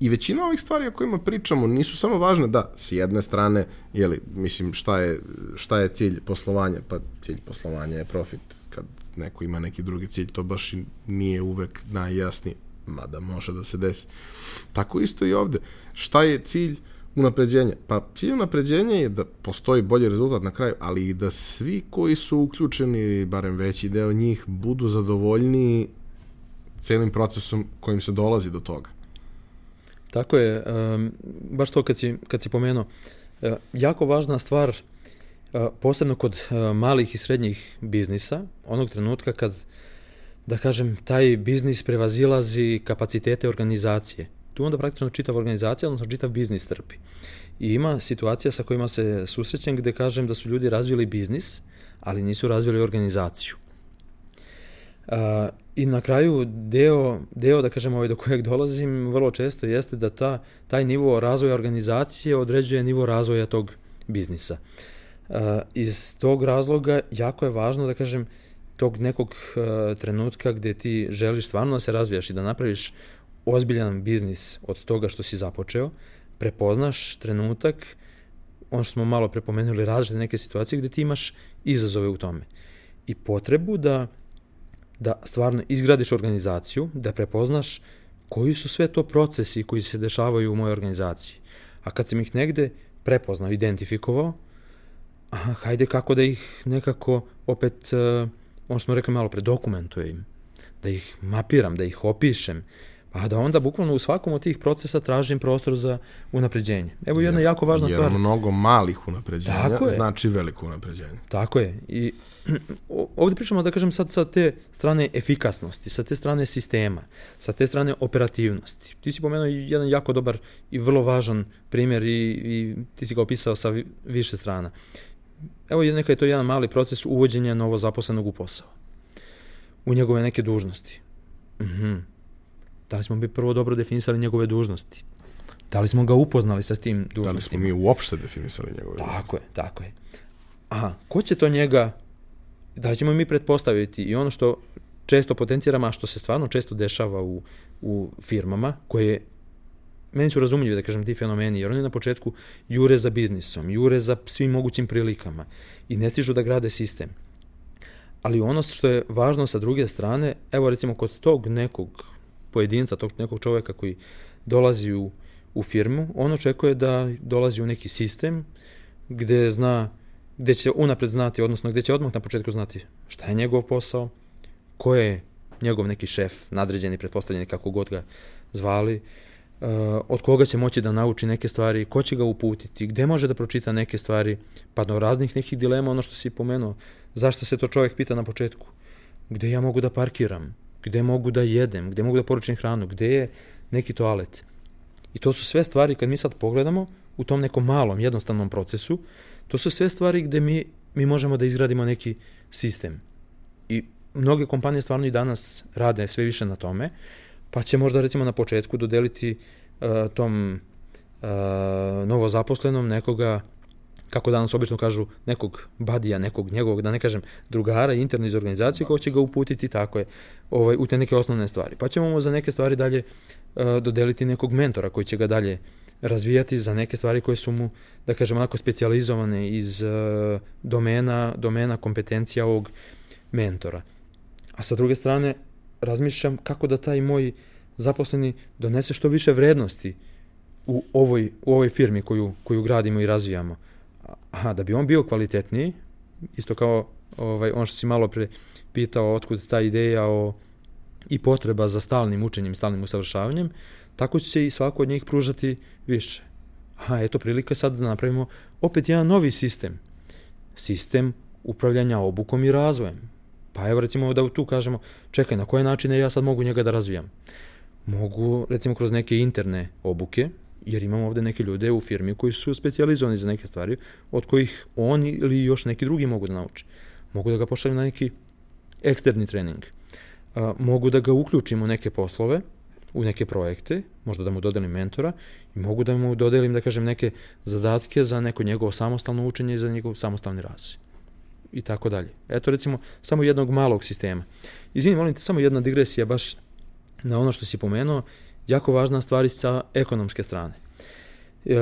Speaker 1: I većina ovih stvari o kojima pričamo nisu samo važne da s jedne strane, jeli, mislim šta je, šta je cilj poslovanja, pa cilj poslovanja je profit. Kad neko ima neki drugi cilj, to baš nije uvek najjasniji, mada može da se desi. Tako isto i ovde. Šta je cilj unapređenja? Pa cilj unapređenja je da postoji bolji rezultat na kraju, ali i da svi koji su uključeni, barem veći deo njih, budu zadovoljniji celim procesom kojim se dolazi do toga.
Speaker 2: Tako je, baš to kad si, kad si pomenuo. Uh, jako važna stvar, uh, posebno kod uh, malih i srednjih biznisa, onog trenutka kad, da kažem, taj biznis prevazilazi kapacitete organizacije. Tu onda praktično čitav organizacija, odnosno čitav biznis trpi. I ima situacija sa kojima se susrećem gde kažem da su ljudi razvili biznis, ali nisu razvili organizaciju. Uh, I na kraju deo, deo da kažem ovaj do kojeg dolazim vrlo često jeste da ta, taj nivo razvoja organizacije određuje nivo razvoja tog biznisa. Uh, iz tog razloga jako je važno da kažem tog nekog trenutka gde ti želiš stvarno da se razvijaš i da napraviš ozbiljan biznis od toga što si započeo, prepoznaš trenutak, ono što smo malo prepomenuli, različite neke situacije gde ti imaš izazove u tome. I potrebu da da stvarno izgradiš organizaciju, da prepoznaš koji su sve to procesi koji se dešavaju u mojoj organizaciji. A kad sam ih negde prepoznao, identifikovao, aha, hajde kako da ih nekako opet, uh, ono smo rekli malo pre, dokumentujem, da ih mapiram, da ih opišem, a da onda bukvalno u svakom od tih procesa tražim prostor za unapređenje. Evo jedna jer, jako važna
Speaker 1: jer
Speaker 2: stvar.
Speaker 1: Jer mnogo malih unapređenja Tako znači veliko unapređenje.
Speaker 2: Tako je. I ovdje pričamo, da kažem, sad sa te strane efikasnosti, sa te strane sistema, sa te strane operativnosti. Ti si pomenuo jedan jako dobar i vrlo važan primjer i, i ti si ga opisao sa više strana. Evo neka je to jedan mali proces uvođenja novo zaposlenog u posao. U njegove neke dužnosti. Mhm. Da li smo bi prvo dobro definisali njegove dužnosti? Da li smo ga upoznali sa tim dužnostima? Da li
Speaker 1: smo mi uopšte definisali njegove
Speaker 2: dužnosti? Tako je, tako je. Aha, ko će to njega, da li ćemo mi pretpostaviti i ono što često potenciramo, a što se stvarno često dešava u, u firmama, koje meni su razumljivi, da kažem, ti fenomeni, jer oni na početku jure za biznisom, jure za svim mogućim prilikama i ne stižu da grade sistem. Ali ono što je važno sa druge strane, evo recimo kod tog nekog pojedinca, tog nekog čovjeka koji dolazi u, u firmu, on očekuje da dolazi u neki sistem gdje zna, gdje će unapred znati, odnosno gdje će odmah na početku znati šta je njegov posao, ko je njegov neki šef, nadređeni, pretpostavljeni, kako god ga zvali, uh, od koga će moći da nauči neke stvari, ko će ga uputiti, gdje može da pročita neke stvari, pa do raznih nekih dilema, ono što si pomenuo, zašto se to čovjek pita na početku, gdje ja mogu da parkiram, gdje mogu da jedem, gdje mogu da poručim hranu, gdje je neki toalet. I to su sve stvari, kad mi sad pogledamo, u tom nekom malom, jednostavnom procesu, to su sve stvari gdje mi, mi možemo da izgradimo neki sistem. I mnoge kompanije stvarno i danas rade sve više na tome, pa će možda recimo na početku dodeliti uh, tom uh, novozaposlenom nekoga kako danas obično kažu, nekog badija, nekog njegovog, da ne kažem, drugara interno iz organizacije koji će ga uputiti tako je, ovaj, u te neke osnovne stvari. Pa ćemo mu za neke stvari dalje uh, dodeliti nekog mentora koji će ga dalje razvijati za neke stvari koje su mu, da kažem, onako specijalizovane iz uh, domena, domena kompetencija ovog mentora. A sa druge strane, razmišljam kako da taj moj zaposleni donese što više vrednosti u ovoj, u ovoj firmi koju, koju gradimo i razvijamo aha, da bi on bio kvalitetniji, isto kao ovaj, on što si malo pre pitao otkud ta ideja o i potreba za stalnim učenjem, stalnim usavršavanjem, tako će i svako od njih pružati više. Aha, eto prilika sad da napravimo opet jedan novi sistem. Sistem upravljanja obukom i razvojem. Pa evo recimo da tu kažemo, čekaj, na koje načine ja sad mogu njega da razvijam? Mogu recimo kroz neke interne obuke, jer imamo ovdje neke ljude u firmi koji su specijalizovani za neke stvari, od kojih oni ili još neki drugi mogu da nauče. Mogu da ga pošaljem na neki eksterni trening. A, mogu da ga uključim u neke poslove, u neke projekte, možda da mu dodelim mentora i mogu da mu dodelim, da kažem, neke zadatke za neko njegovo samostalno učenje i za njegov samostalni razvoj. I tako dalje. Eto recimo samo jednog malog sistema. Izvini, molim te, samo jedna digresija baš na ono što si pomenuo jako važna stvar sa ekonomske strane. E,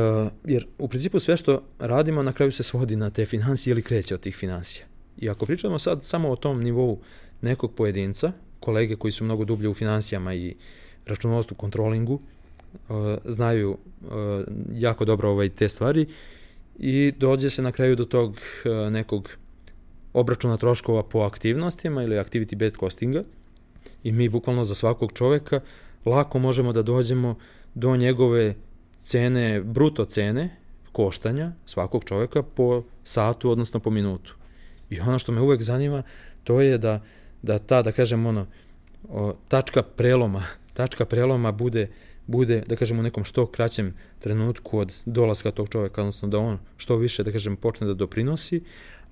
Speaker 2: jer u principu sve što radimo na kraju se svodi na te financije ili kreće od tih financija. I ako pričamo sad samo o tom nivou nekog pojedinca, kolege koji su mnogo dublje u financijama i računovodstvu, kontrolingu, e, znaju e, jako dobro ovaj te stvari i dođe se na kraju do tog nekog obračuna troškova po aktivnostima ili activity based costinga i mi bukvalno za svakog čoveka lako možemo da dođemo do njegove cene, bruto cene koštanja svakog čovjeka po satu, odnosno po minutu. I ono što me uvek zanima, to je da, da ta, da kažem, ono, o, tačka preloma, *laughs* tačka preloma bude, bude, da kažem, u nekom što kraćem trenutku od dolaska tog čovjeka, odnosno da on što više, da kažem, počne da doprinosi,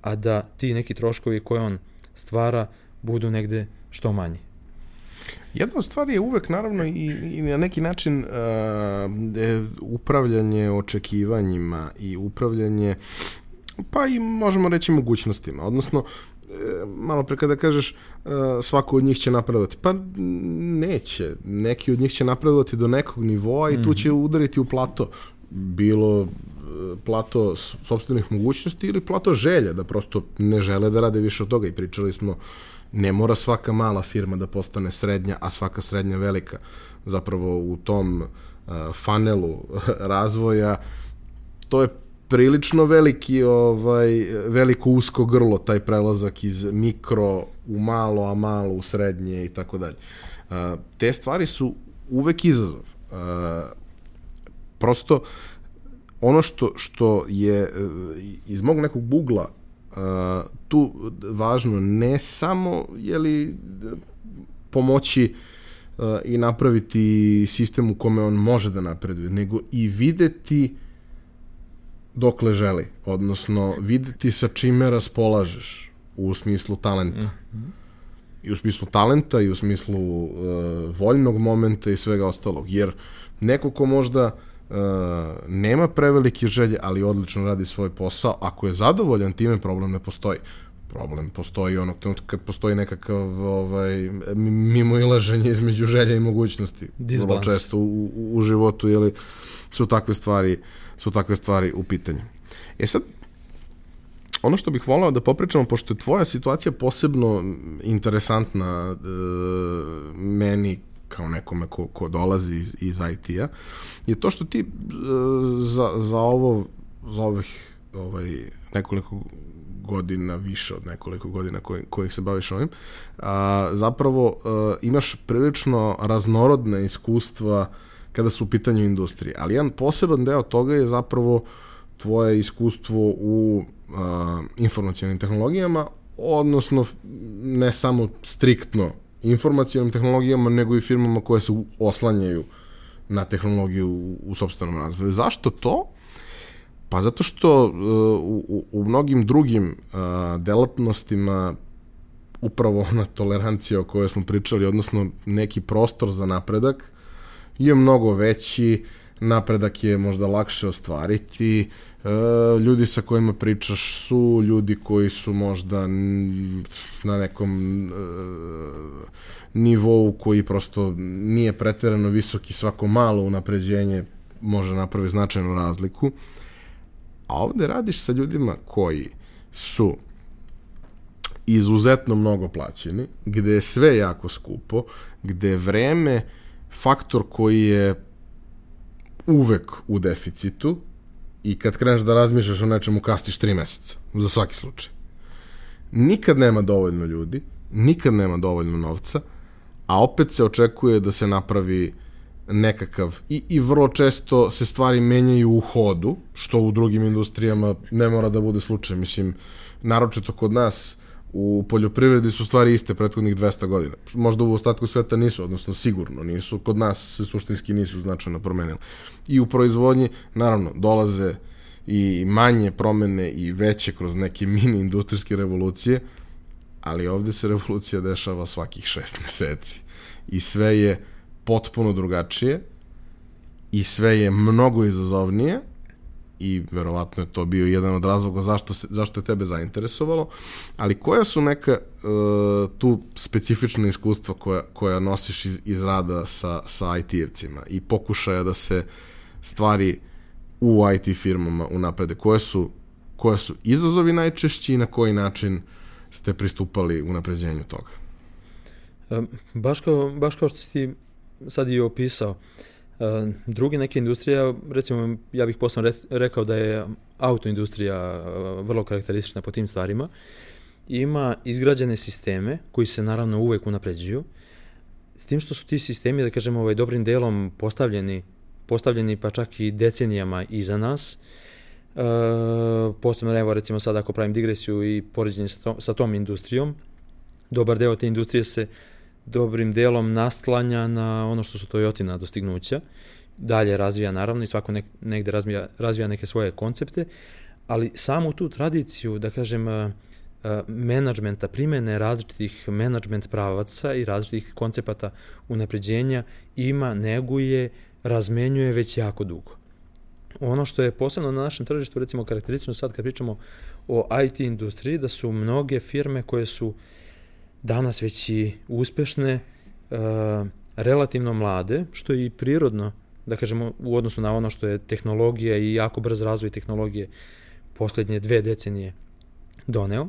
Speaker 2: a da ti neki troškovi koje on stvara budu negde što manji.
Speaker 1: Jedna od stvari je uvek naravno i, i na neki način uh, upravljanje očekivanjima i upravljanje pa i možemo reći mogućnostima. Odnosno, e, malo pre kada kažeš uh, svako od njih će napredovati. Pa neće. Neki od njih će napredovati do nekog nivoa i mm. tu mhm. će udariti u plato. Bilo plato sobstvenih mogućnosti ili plato želje, da prosto ne žele da rade više od toga i pričali smo ne mora svaka mala firma da postane srednja, a svaka srednja velika. Zapravo u tom uh, funnelu *laughs* razvoja to je prilično veliki ovaj veliko usko grlo taj prelazak iz mikro u malo a malo u srednje i tako dalje. Uh, te stvari su uvek izazov. Uh, prosto, ono što, što je iz mog nekog bugla tu važno ne samo je li pomoći uh, i napraviti sistem u kome on može da napreduje, nego i videti dokle želi, odnosno videti sa čime raspolažeš u smislu talenta. Mm -hmm. I u smislu talenta i u smislu uh, voljnog momenta i svega ostalog. Jer neko ko možda uh, nema prevelike želje, ali odlično radi svoj posao, ako je zadovoljan time, problem ne postoji. Problem postoji onog trenutka kad postoji nekakav ovaj, mimo ilaženje između želja i mogućnosti. Vrlo često u, u, u životu jeli, su takve stvari su takve stvari u pitanju. E sad, ono što bih volao da popričamo, pošto je tvoja situacija posebno interesantna e, meni kao nekome ko, ko dolazi iz, iz IT-a, je to što ti e, za, za ovo, za ovih ovaj, nekoliko godina, više od nekoliko godina koji, kojih se baviš ovim, a, zapravo a, e, imaš prilično raznorodne iskustva kada su u pitanju industrije. Ali jedan poseban deo toga je zapravo tvoje iskustvo u a, informacijalnim tehnologijama, odnosno ne samo striktno informacijalnim tehnologijama, nego i firmama koje se oslanjaju na tehnologiju u, sobstvenom razvoju. Zašto to? Pa zato što uh, u, u mnogim drugim uh, delatnostima upravo ona tolerancija o kojoj smo pričali, odnosno neki prostor za napredak, je mnogo veći, napredak je možda lakše ostvariti, e, ljudi sa kojima pričaš su ljudi koji su možda na nekom e, nivou koji prosto nije preterano visoki, svako malo unapređenje može napravi značajnu razliku. A ovde radiš sa ljudima koji su izuzetno mnogo plaćeni, gde je sve jako skupo, gde je vreme faktor koji je uvek u deficitu i kad kreneš da razmišljaš o nečemu kastiš tri meseca, za svaki slučaj. Nikad nema dovoljno ljudi, nikad nema dovoljno novca, a opet se očekuje da se napravi nekakav i, i vrlo često se stvari menjaju u hodu, što u drugim industrijama ne mora da bude slučaj. Mislim, naročito kod nas u poljoprivredi su stvari iste prethodnih 200 godina. Možda u ostatku sveta nisu, odnosno sigurno nisu. Kod nas se suštinski nisu značajno promenili. I u proizvodnji, naravno, dolaze i manje promene i veće kroz neke mini industrijske revolucije, ali ovde se revolucija dešava svakih šest meseci. I sve je potpuno drugačije i sve je mnogo izazovnije, i verovatno je to bio jedan od razloga zašto, se, zašto je tebe zainteresovalo, ali koja su neka uh, tu specifična iskustva koja, koja nosiš iz, iz rada sa, sa IT-evcima i pokušaja da se stvari u IT firmama unaprede? Koje su, koje su izazovi najčešći i na koji način ste pristupali u napređenju toga?
Speaker 2: Baš kao, baš kao što si ti sad i opisao, uh, E, drugi neke industrije, recimo ja bih posebno rekao da je autoindustrija e, vrlo karakteristična po tim stvarima, ima izgrađene sisteme koji se naravno uvek unapređuju, s tim što su ti sistemi, da kažemo, ovaj, dobrim delom postavljeni, postavljeni pa čak i decenijama iza nas, e, posebno evo recimo sad ako pravim digresiju i poređenje sa, to, sa tom industrijom, dobar deo te industrije se dobrim delom naslanja na ono što su Toyotina dostignuća. Dalje razvija naravno i svako nek, negde razvija, razvija neke svoje koncepte, ali samu tu tradiciju, da kažem, uh, menadžmenta, primene različitih menadžment pravaca i različitih koncepata unapređenja ima, neguje, razmenjuje već jako dugo. Ono što je posebno na našem tržištu, recimo karakteristično sad kad pričamo o IT industriji, da su mnoge firme koje su uh, danas već i uspešne, uh, relativno mlade, što je i prirodno, da kažemo, u odnosu na ono što je tehnologija i jako brz razvoj tehnologije poslednje dve decenije doneo,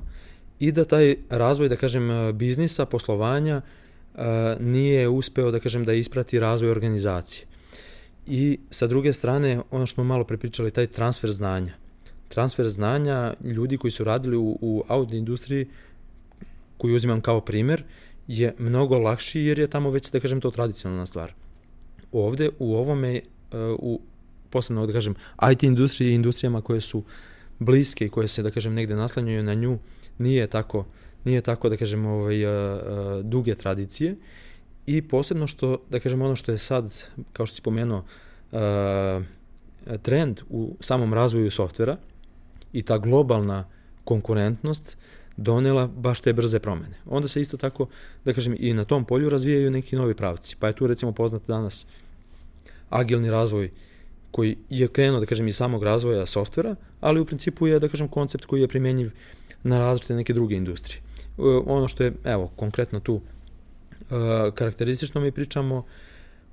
Speaker 2: i da taj razvoj, da kažem, biznisa, poslovanja, uh, nije uspeo, da kažem, da isprati razvoj organizacije. I sa druge strane, ono što smo malo prepričali, taj transfer znanja. Transfer znanja ljudi koji su radili u, u audio industriji koju uzimam kao primer, je mnogo lakši jer je tamo već, da kažem, to tradicionalna stvar. ovde u ovome, uh, u posebno da kažem IT industriji i industrijama koje su bliske i koje se da kažem negde naslanjuju na nju, nije tako nije tako da kažem ovaj uh, uh, duge tradicije i posebno što da kažem ono što je sad kao što si pomenuo uh, trend u samom razvoju softvera i ta globalna konkurentnost donela baš te brze promene. Onda se isto tako, da kažem, i na tom polju razvijaju neki novi pravci. Pa je tu recimo poznat danas agilni razvoj koji je krenuo, da kažem, iz samog razvoja softvera, ali u principu je, da kažem, koncept koji je primenjiv na različite neke druge industrije. E, ono što je, evo, konkretno tu e, karakteristično mi pričamo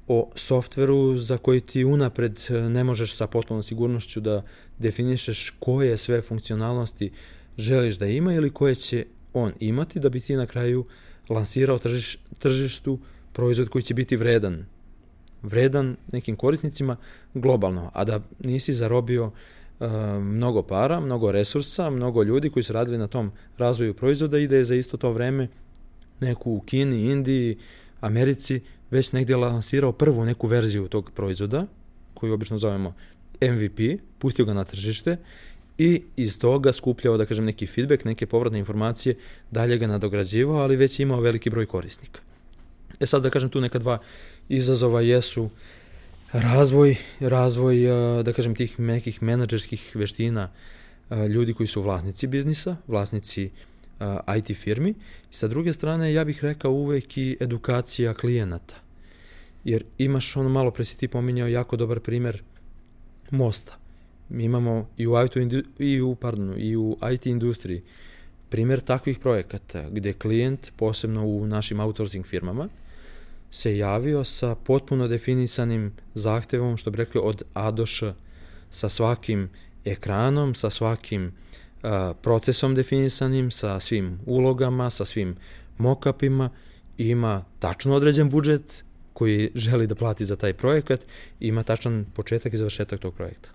Speaker 2: o softveru za koji ti unapred ne možeš sa potpunom sigurnošću da definišeš koje sve funkcionalnosti želiš da ima ili koje će on imati da bi ti na kraju lansirao tržiš, tržištu proizvod koji će biti vredan vredan nekim korisnicima globalno, a da nisi zarobio uh, mnogo para, mnogo resursa, mnogo ljudi koji su radili na tom razvoju proizvoda i da je za isto to vreme neku u Kini, Indiji, Americi već negdje lansirao prvu neku verziju tog proizvoda, koju obično zovemo MVP, pustio ga na tržište i iz toga skupljao, da kažem, neki feedback, neke povratne informacije, dalje ga nadograđivao, ali već imao veliki broj korisnika. E sad da kažem tu neka dva izazova jesu razvoj, razvoj da kažem tih nekih menadžerskih veština ljudi koji su vlasnici biznisa, vlasnici IT firmi. I sa druge strane ja bih rekao uvek i edukacija klijenata. Jer imaš ono malo pre si ti pominjao jako dobar primer mosta. Mi imamo i u, IT, i u, pardon, i u IT industriji primer takvih projekata gde klijent, posebno u našim outsourcing firmama, se javio sa potpuno definisanim zahtevom, što bi rekli, od A do Š, sa svakim ekranom, sa svakim uh, procesom definisanim, sa svim ulogama, sa svim mockupima, ima tačno određen budžet koji želi da plati za taj projekat ima tačan početak i završetak tog projekta.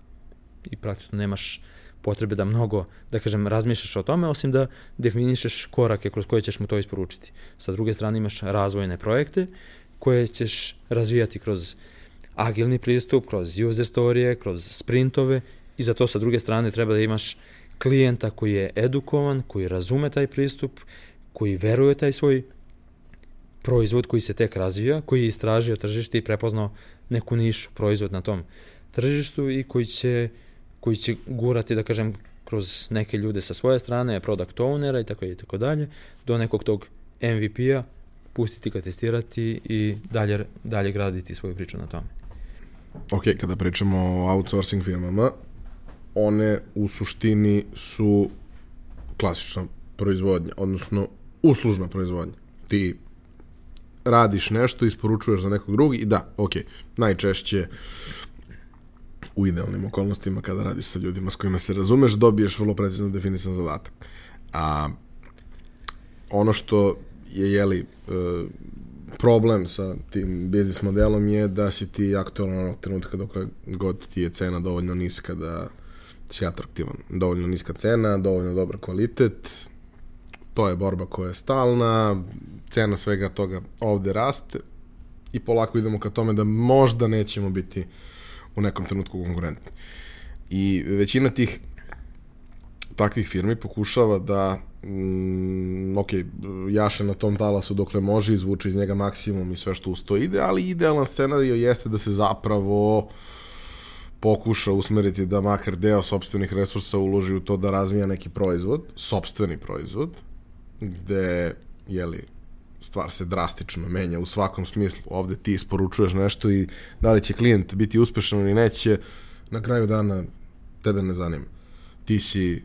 Speaker 2: I praktično nemaš potrebe da mnogo, da kažem, razmišljaš o tome, osim da definišeš korake kroz koje ćeš mu to isporučiti. Sa druge strane imaš razvojne projekte koje ćeš razvijati kroz agilni pristup, kroz user storije, kroz sprintove i za to sa druge strane treba da imaš klijenta koji je edukovan, koji razume taj pristup, koji veruje taj svoj proizvod koji se tek razvija, koji je istražio tržište i prepoznao neku nišu proizvod na tom tržištu i koji će, koji će gurati, da kažem, kroz neke ljude sa svoje strane, product ownera i tako i tako dalje, do nekog tog MVP-a pustiti ga testirati i dalje, dalje graditi svoju priču na tome.
Speaker 1: Ok, kada pričamo o outsourcing firmama, one u suštini su klasična proizvodnja, odnosno uslužna proizvodnja. Ti radiš nešto, isporučuješ za nekog drugi i da, ok, najčešće u idealnim okolnostima kada radiš sa ljudima s kojima se razumeš, dobiješ vrlo precizno definisan zadatak. A ono što je jeli e, problem sa tim biznis modelom je da si ti aktualno onog trenutka dok god ti je cena dovoljno niska da si atraktivan. Dovoljno niska cena, dovoljno dobar kvalitet, to je borba koja je stalna, cena svega toga ovde raste i polako idemo ka tome da možda nećemo biti u nekom trenutku konkurentni. I većina tih takvih firmi pokušava da mm, ok, jaše na tom talasu dokle može, izvuče iz njega maksimum i sve što uz to ide, ali idealan scenario jeste da se zapravo pokuša usmeriti da makar deo sobstvenih resursa uloži u to da razvija neki proizvod, sobstveni proizvod, gde, jeli, stvar se drastično menja u svakom smislu. Ovde ti isporučuješ nešto i da li će klijent biti uspešan ili neće, na kraju dana tebe ne zanima. Ti si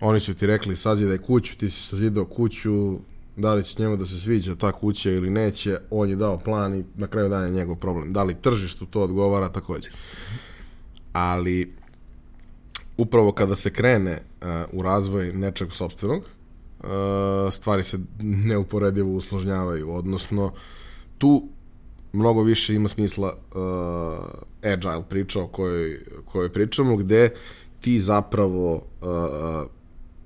Speaker 1: Oni su ti rekli sazidaj kuću, ti si sazidao kuću, da li će njemu da se sviđa ta kuća ili neće, on je dao plan i na kraju dana je njegov problem. Da li tržištu to odgovara takođe. Ali upravo kada se krene uh, u razvoj nečeg sobstvenog, stvari se neuporedivo usložnjavaju, odnosno tu mnogo više ima smisla uh, agile priča o kojoj, kojoj pričamo, gde ti zapravo uh,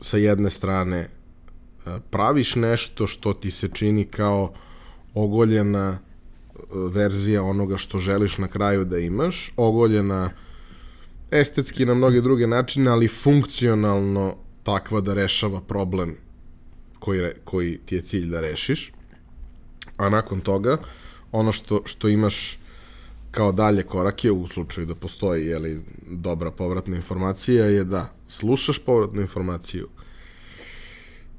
Speaker 1: sa jedne strane e, praviš nešto što ti se čini kao ogoljena verzija onoga što želiš na kraju da imaš, ogoljena estetski na mnoge druge načine, ali funkcionalno takva da rešava problem koji, koji ti je cilj da rešiš. A nakon toga, ono što, što imaš kao dalje korake u slučaju da postoji jeli, dobra povratna informacija je da slušaš povratnu informaciju,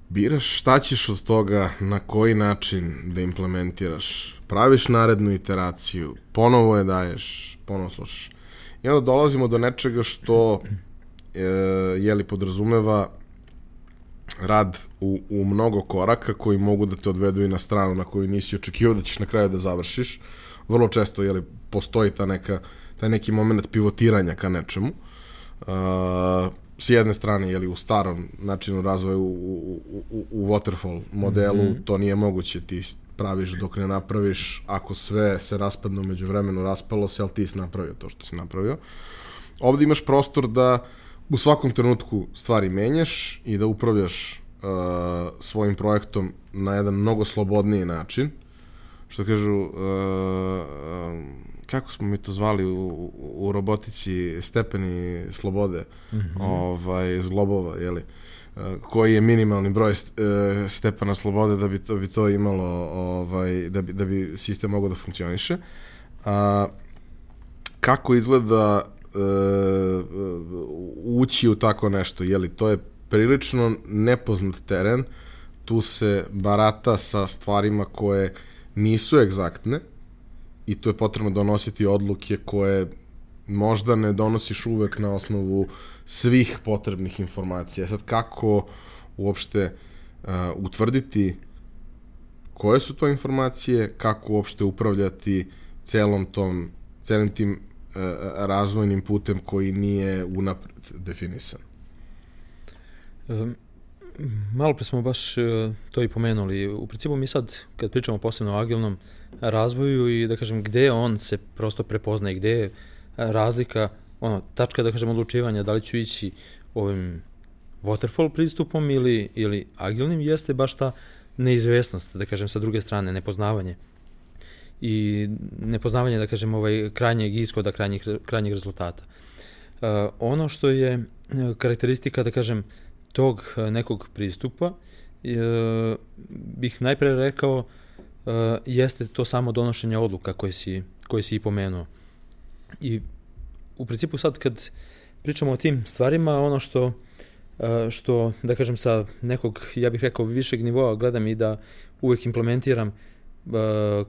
Speaker 1: biraš šta ćeš od toga, na koji način da implementiraš, praviš narednu iteraciju, ponovo je daješ, ponovo slušaš. I onda dolazimo do nečega što e, jeli podrazumeva rad u, u mnogo koraka koji mogu da te odvedu i na stranu na koju nisi očekivao da ćeš na kraju da završiš. Vrlo često jeli, postoji ta neka, taj neki moment pivotiranja ka nečemu. Uh, s jedne strane, jeli, u starom načinu razvoja u, u, u, u waterfall modelu, mm -hmm. to nije moguće, ti praviš dok ne napraviš, ako sve se raspadne umeđu vremenu, raspalo se, ali ti si napravio to što si napravio. Ovde imaš prostor da u svakom trenutku stvari menjaš i da upravljaš uh, svojim projektom na jedan mnogo slobodniji način. Što kažu, uh, kako smo mi to zvali u, u robotici, stepeni slobode, mm -hmm. ovaj, zglobova, jeli? Uh, koji je minimalni broj stepena slobode da bi to, bi to imalo ovaj, da, bi, da bi sistem mogao da funkcioniše. A, kako izgleda uh, ući u tako nešto, jeli, to je prilično nepoznat teren, tu se barata sa stvarima koje nisu egzaktne i tu je potrebno donositi odluke koje možda ne donosiš uvek na osnovu svih potrebnih informacija. Sad kako uopšte uh, utvrditi koje su to informacije, kako uopšte upravljati celom tom, celim tim E, razvojnim putem koji nije unapred definisan.
Speaker 2: Malo pre smo baš e, to i pomenuli. U principu mi sad, kad pričamo posebno o agilnom razvoju i da kažem gde on se prosto prepoznaje, gde je razlika, ono, tačka da kažem odlučivanja, da li ću ići ovim waterfall pristupom ili, ili agilnim, jeste baš ta neizvesnost, da kažem sa druge strane, nepoznavanje i nepoznavanje, da kažem, ovaj, krajnjeg ishoda, krajnjeg, krajnjeg rezultata. Uh, ono što je uh, karakteristika, da kažem, tog uh, nekog pristupa, uh, bih najpre rekao, uh, jeste to samo donošenje odluka koje si, koje si i pomenuo. I u principu sad kad pričamo o tim stvarima, ono što uh, što, da kažem, sa nekog, ja bih rekao, višeg nivoa gledam i da uvek implementiram uh,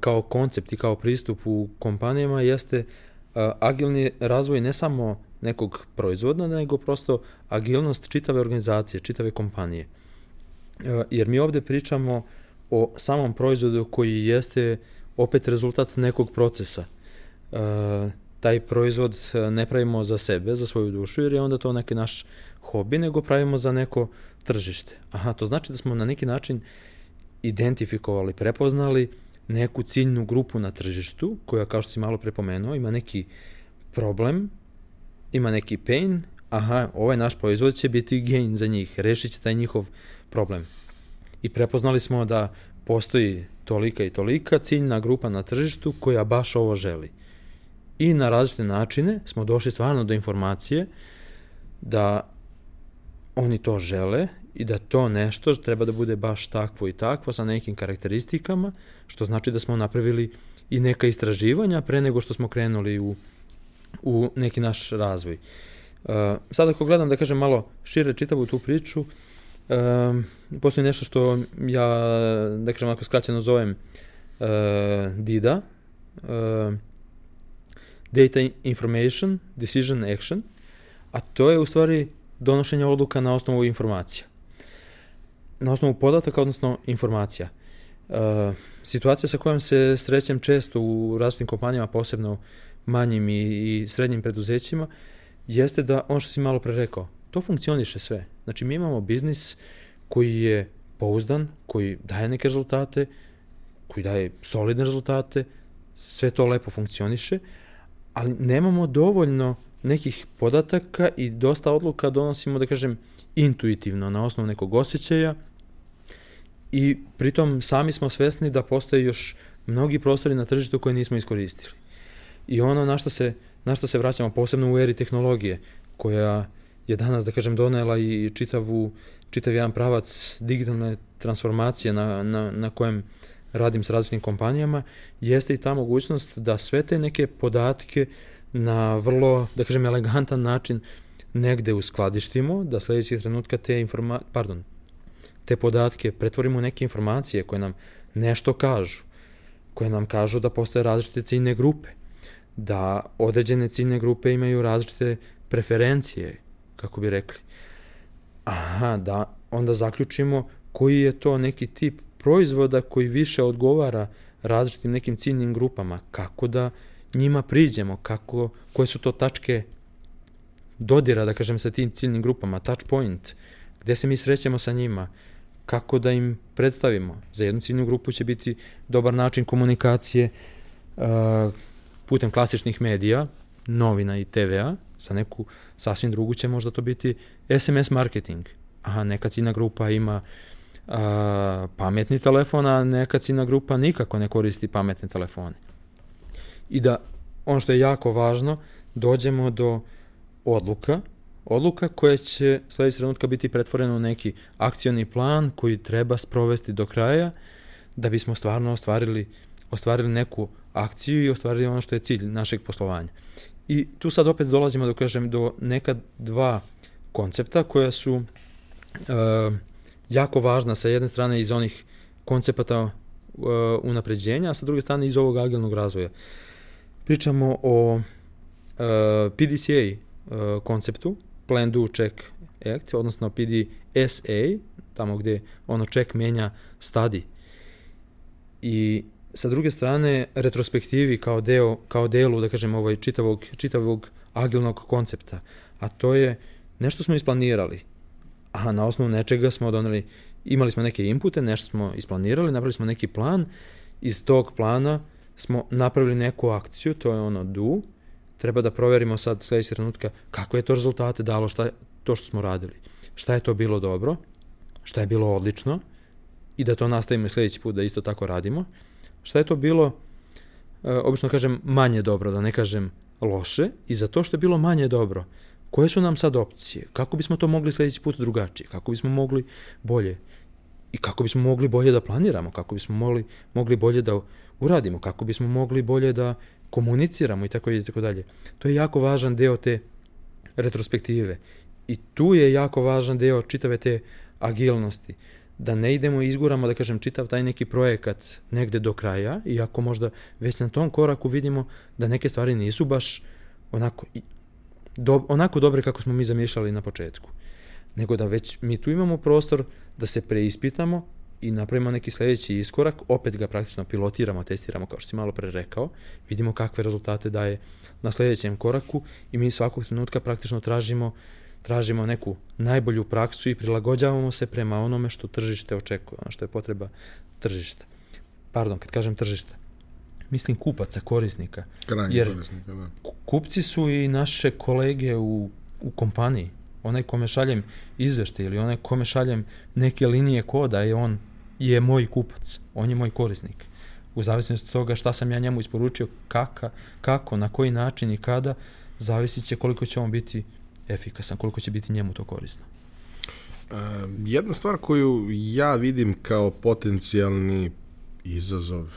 Speaker 2: kao koncept i kao pristup u kompanijama jeste agilni razvoj ne samo nekog proizvoda, nego prosto agilnost čitave organizacije, čitave kompanije. Jer mi ovde pričamo o samom proizvodu koji jeste opet rezultat nekog procesa. Taj proizvod ne pravimo za sebe, za svoju dušu, jer je onda to neki naš hobi, nego pravimo za neko tržište. Aha, to znači da smo na neki način identifikovali, prepoznali neku ciljnu grupu na tržištu, koja, kao što si malo prepomenuo, ima neki problem, ima neki pain, aha, ovaj naš proizvod će biti gain za njih, rešit će taj njihov problem. I prepoznali smo da postoji tolika i tolika ciljna grupa na tržištu koja baš ovo želi. I na različite načine smo došli stvarno do informacije da oni to žele i da to nešto treba da bude baš takvo i takvo sa nekim karakteristikama, što znači da smo napravili i neka istraživanja pre nego što smo krenuli u, u neki naš razvoj. Uh, sad ako gledam da kažem malo šire čitavu tu priču, uh, postoji nešto što ja, da kažem ako skraćeno zovem uh, DIDA, uh, Data Information, Decision Action, a to je u stvari donošenje odluka na osnovu informacija na osnovu podataka, odnosno informacija. Uh, situacija sa kojom se srećem često u različitim kompanijama, posebno manjim i, i srednjim preduzećima, jeste da, ono što si malo pre rekao, to funkcioniše sve. Znači, mi imamo biznis koji je pouzdan, koji daje neke rezultate, koji daje solidne rezultate, sve to lepo funkcioniše, ali nemamo dovoljno nekih podataka i dosta odluka donosimo, da kažem, intuitivno, na osnovu nekog osjećaja, i pritom sami smo svesni da postoje još mnogi prostori na tržištu koje nismo iskoristili. I ono na što se, na što se vraćamo, posebno u eri tehnologije, koja je danas, da kažem, donela i čitavu, čitav jedan pravac digitalne transformacije na, na, na kojem radim s različitim kompanijama, jeste i ta mogućnost da sve te neke podatke na vrlo, da kažem, elegantan način negde uskladištimo, da sledećeg trenutka te informa pardon, te podatke pretvorimo u neke informacije koje nam nešto kažu, koje nam kažu da postoje različite ciljne grupe, da određene ciljne grupe imaju različite preferencije, kako bi rekli. Aha, da onda zaključimo koji je to neki tip proizvoda koji više odgovara različitim nekim ciljnim grupama, kako da njima priđemo, kako, koje su to tačke dodira, da kažem, sa tim ciljnim grupama, touch point, gde se mi srećemo sa njima, kako da im predstavimo. Za jednu ciljnu grupu će biti dobar način komunikacije uh, putem klasičnih medija, novina i TVA, sa neku sasvim drugu će možda to biti SMS marketing. Aha, neka ciljna grupa ima a, pametni telefon, a neka ciljna grupa nikako ne koristi pametne telefone. I da, ono što je jako važno, dođemo do odluka, odluka koja će sledeći trenutka biti pretvorena u neki akcioni plan koji treba sprovesti do kraja da bismo stvarno ostvarili, ostvarili neku akciju i ostvarili ono što je cilj našeg poslovanja. I tu sad opet dolazimo da kažem do neka dva koncepta koja su uh, jako važna sa jedne strane iz onih koncepata uh, unapređenja, a sa druge strane iz ovog agilnog razvoja. Pričamo o uh, PDCA uh, konceptu, Plan, Do, Check, Act, odnosno PDSA, tamo gde ono check menja study. I sa druge strane, retrospektivi kao, deo, kao delu, da kažem, ovaj, čitavog, čitavog agilnog koncepta, a to je nešto smo isplanirali, a na osnovu nečega smo doneli, imali smo neke inpute, nešto smo isplanirali, napravili smo neki plan, iz tog plana smo napravili neku akciju, to je ono do, treba da proverimo sad sledeći trenutka kakve je to rezultate dalo šta, to što smo radili. Šta je to bilo dobro, šta je bilo odlično i da to nastavimo i sledeći put da isto tako radimo. Šta je to bilo, e, obično kažem manje dobro, da ne kažem loše i za to što je bilo manje dobro, koje su nam sad opcije, kako bismo to mogli sledeći put drugačije, kako bismo mogli bolje? I kako bismo mogli bolje da planiramo, kako bismo mogli, mogli bolje da uradimo, kako bismo mogli bolje da komuniciramo i tako i tako dalje. To je jako važan deo te retrospektive. I tu je jako važan deo čitave te agilnosti. Da ne idemo i izguramo, da kažem, čitav taj neki projekat negde do kraja, iako možda već na tom koraku vidimo da neke stvari nisu baš onako, do, onako dobre kako smo mi zamišljali na početku. Nego da već mi tu imamo prostor da se preispitamo i napravimo neki sledeći iskorak, opet ga praktično pilotiramo, testiramo, kao što si malo pre rekao, vidimo kakve rezultate daje na sledećem koraku i mi svakog trenutka praktično tražimo tražimo neku najbolju praksu i prilagođavamo se prema onome što tržište očekuje, ono što je potreba tržišta. Pardon, kad kažem tržišta, mislim kupaca, korisnika.
Speaker 1: Krajnji jer korisnika, da.
Speaker 2: kupci su i naše kolege u, u kompaniji. Onaj kome šaljem izvešte ili onaj kome šaljem neke linije koda je on je moj kupac, on je moj korisnik. U zavisnosti od toga šta sam ja njemu isporučio, kaka, kako, na koji način i kada, zavisit će koliko će on biti efikasan, koliko će biti njemu to korisno.
Speaker 1: Uh, jedna stvar koju ja vidim kao potencijalni izazov,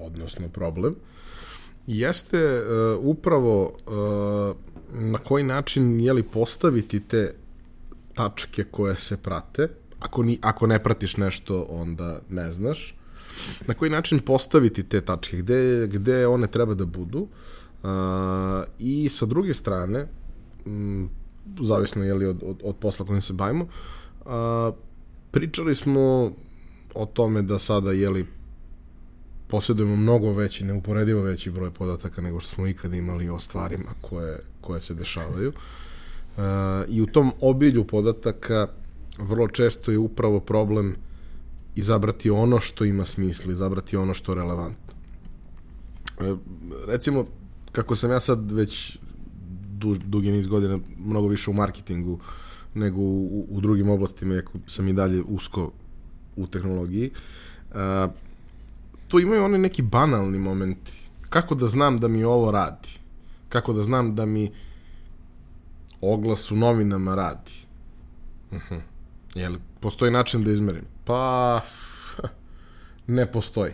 Speaker 1: odnosno problem, jeste uh, upravo uh, na koji način je li postaviti te tačke koje se prate, ako, ni, ako ne pratiš nešto, onda ne znaš. Na koji način postaviti te tačke, gde, gde one treba da budu. Uh, I sa druge strane, m, zavisno je li od, od, od posla kojim se bavimo, uh, pričali smo o tome da sada je li posjedujemo mnogo veći, neuporedivo veći broj podataka nego što smo ikada imali o stvarima koje, koje se dešavaju. Uh, I u tom obilju podataka vrlo često je upravo problem izabrati ono što ima smisla, izabrati ono što je relevantno. E, recimo, kako sam ja sad već du, dugi niz godina mnogo više u marketingu nego u, u drugim oblastima, iako sam i dalje usko u tehnologiji, a, to imaju oni neki banalni momenti. Kako da znam da mi ovo radi? Kako da znam da mi oglas u novinama radi? Uh mhm. -huh. Jel, postoji način da izmerim? Pa, *laughs* ne postoji.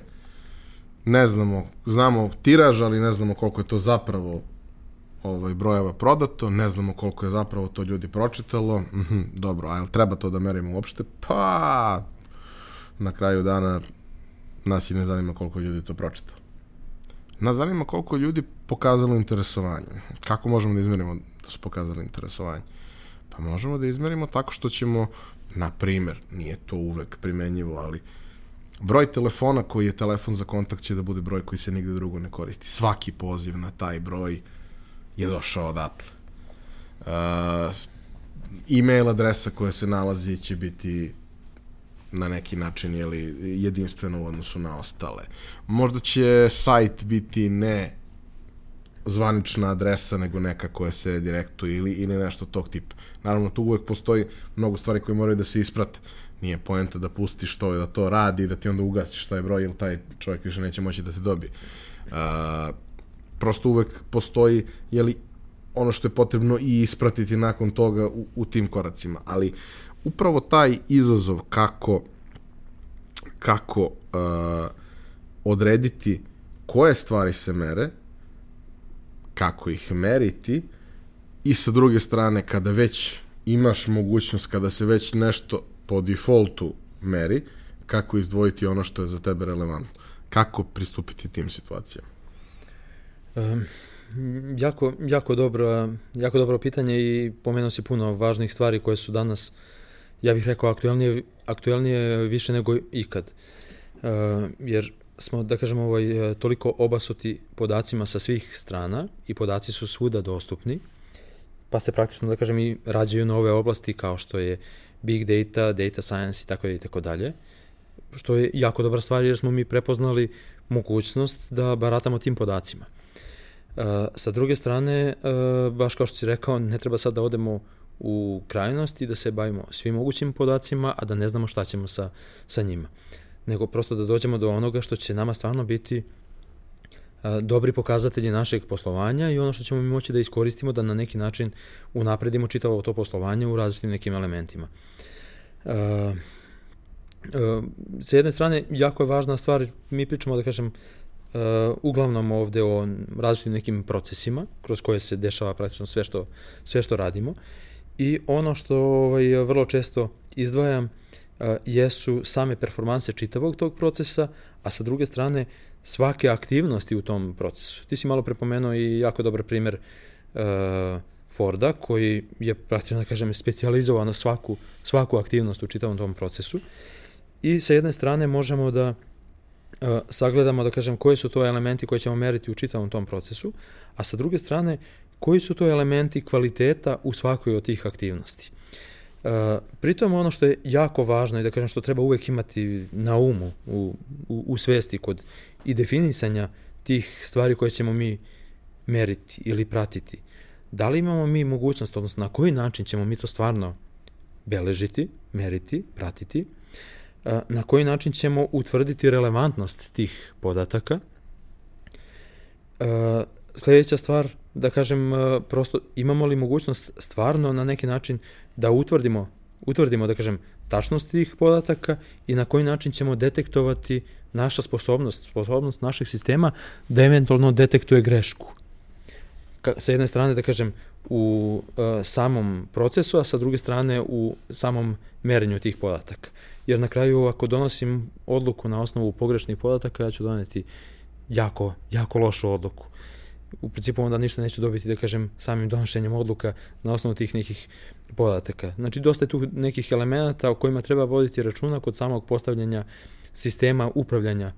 Speaker 1: Ne znamo, znamo tiraž, ali ne znamo koliko je to zapravo ovaj, brojeva prodato, ne znamo koliko je zapravo to ljudi pročitalo, -hmm, dobro, a jel treba to da merimo uopšte? Pa, na kraju dana nas i ne zanima koliko ljudi to pročitalo. Nas zanima koliko ljudi pokazalo interesovanje. Kako možemo da izmerimo da su pokazali interesovanje? Pa možemo da izmerimo tako što ćemo, na primer, nije to uvek primenjivo, ali broj telefona koji je telefon za kontakt će da bude broj koji se nigde drugo ne koristi. Svaki poziv na taj broj je došao odatle. Uh, e-mail adresa koja se nalazi će biti na neki način jeli, jedinstveno u odnosu na ostale. Možda će sajt biti ne zvanična adresa, nego neka koja se redirektuje ili, ili nešto tog tipa. Naravno, tu uvek postoji mnogo stvari koje moraju da se isprate. Nije poenta da pustiš to i da to radi i da ti onda ugasiš taj broj ili taj čovjek više neće moći da te dobije. Uh, prosto uvek postoji jeli, ono što je potrebno i ispratiti nakon toga u, u tim koracima. Ali upravo taj izazov kako kako uh, odrediti koje stvari se mere, kako ih meriti i sa druge strane kada već imaš mogućnost, kada se već nešto po defaultu meri, kako izdvojiti ono što je za tebe relevantno. Kako pristupiti tim situacijama?
Speaker 2: Um, jako, jako, dobro, jako dobro pitanje i pomenuo si puno važnih stvari koje su danas, ja bih rekao, aktuelnije, aktuelnije više nego ikad. Uh, jer smo, da kažemo, ovaj, toliko obasuti podacima sa svih strana i podaci su svuda dostupni, pa se praktično, da kažem, i rađaju nove oblasti kao što je big data, data science i tako i tako dalje, što je jako dobra stvar jer smo mi prepoznali mogućnost da baratamo tim podacima. Uh, sa druge strane, uh, baš kao što si rekao, ne treba sad da odemo u krajnost i da se bavimo svim mogućim podacima, a da ne znamo šta ćemo sa, sa njima. Nego prosto da dođemo do onoga što će nama stvarno biti dobri pokazatelji našeg poslovanja i ono što ćemo mi moći da iskoristimo da na neki način unapredimo čitavo to poslovanje u različitim nekim elementima. Sa jedne strane, jako je važna stvar, mi pričamo, da kažem, uglavnom ovde o različitim nekim procesima kroz koje se dešava praktično sve što, sve što radimo i ono što ovaj, vrlo često izdvajam jesu same performanse čitavog tog procesa, a sa druge strane svake aktivnosti u tom procesu. Ti si malo prepomenuo i jako dobar primer uh, Forda koji je praktično da kažem specializovan na svaku, svaku aktivnost u čitavom tom procesu i sa jedne strane možemo da uh, sagledamo, da kažem, koji su to elementi koje ćemo meriti u čitavom tom procesu, a sa druge strane, koji su to elementi kvaliteta u svakoj od tih aktivnosti. Uh, pritom ono što je jako važno i da kažem što treba uvek imati na umu u, u, u svesti kod i definisanja tih stvari koje ćemo mi meriti ili pratiti. Da li imamo mi mogućnost, odnosno na koji način ćemo mi to stvarno beležiti, meriti, pratiti, na koji način ćemo utvrditi relevantnost tih podataka. Sledeća stvar, da kažem, prosto imamo li mogućnost stvarno na neki način da utvrdimo, utvrdimo da kažem, tačnost tih podataka i na koji način ćemo detektovati naša sposobnost, sposobnost našeg sistema da eventualno detektuje grešku. Ka, sa jedne strane, da kažem, u uh, samom procesu, a sa druge strane u samom merenju tih podataka jer na kraju ako donosim odluku na osnovu pogrešnih podataka, ja ću doneti jako, jako lošu odluku. U principu onda ništa neću dobiti, da kažem, samim donošenjem odluka na osnovu tih nekih podataka. Znači, dosta je tu nekih elemenata o kojima treba voditi računa kod samog postavljanja sistema upravljanja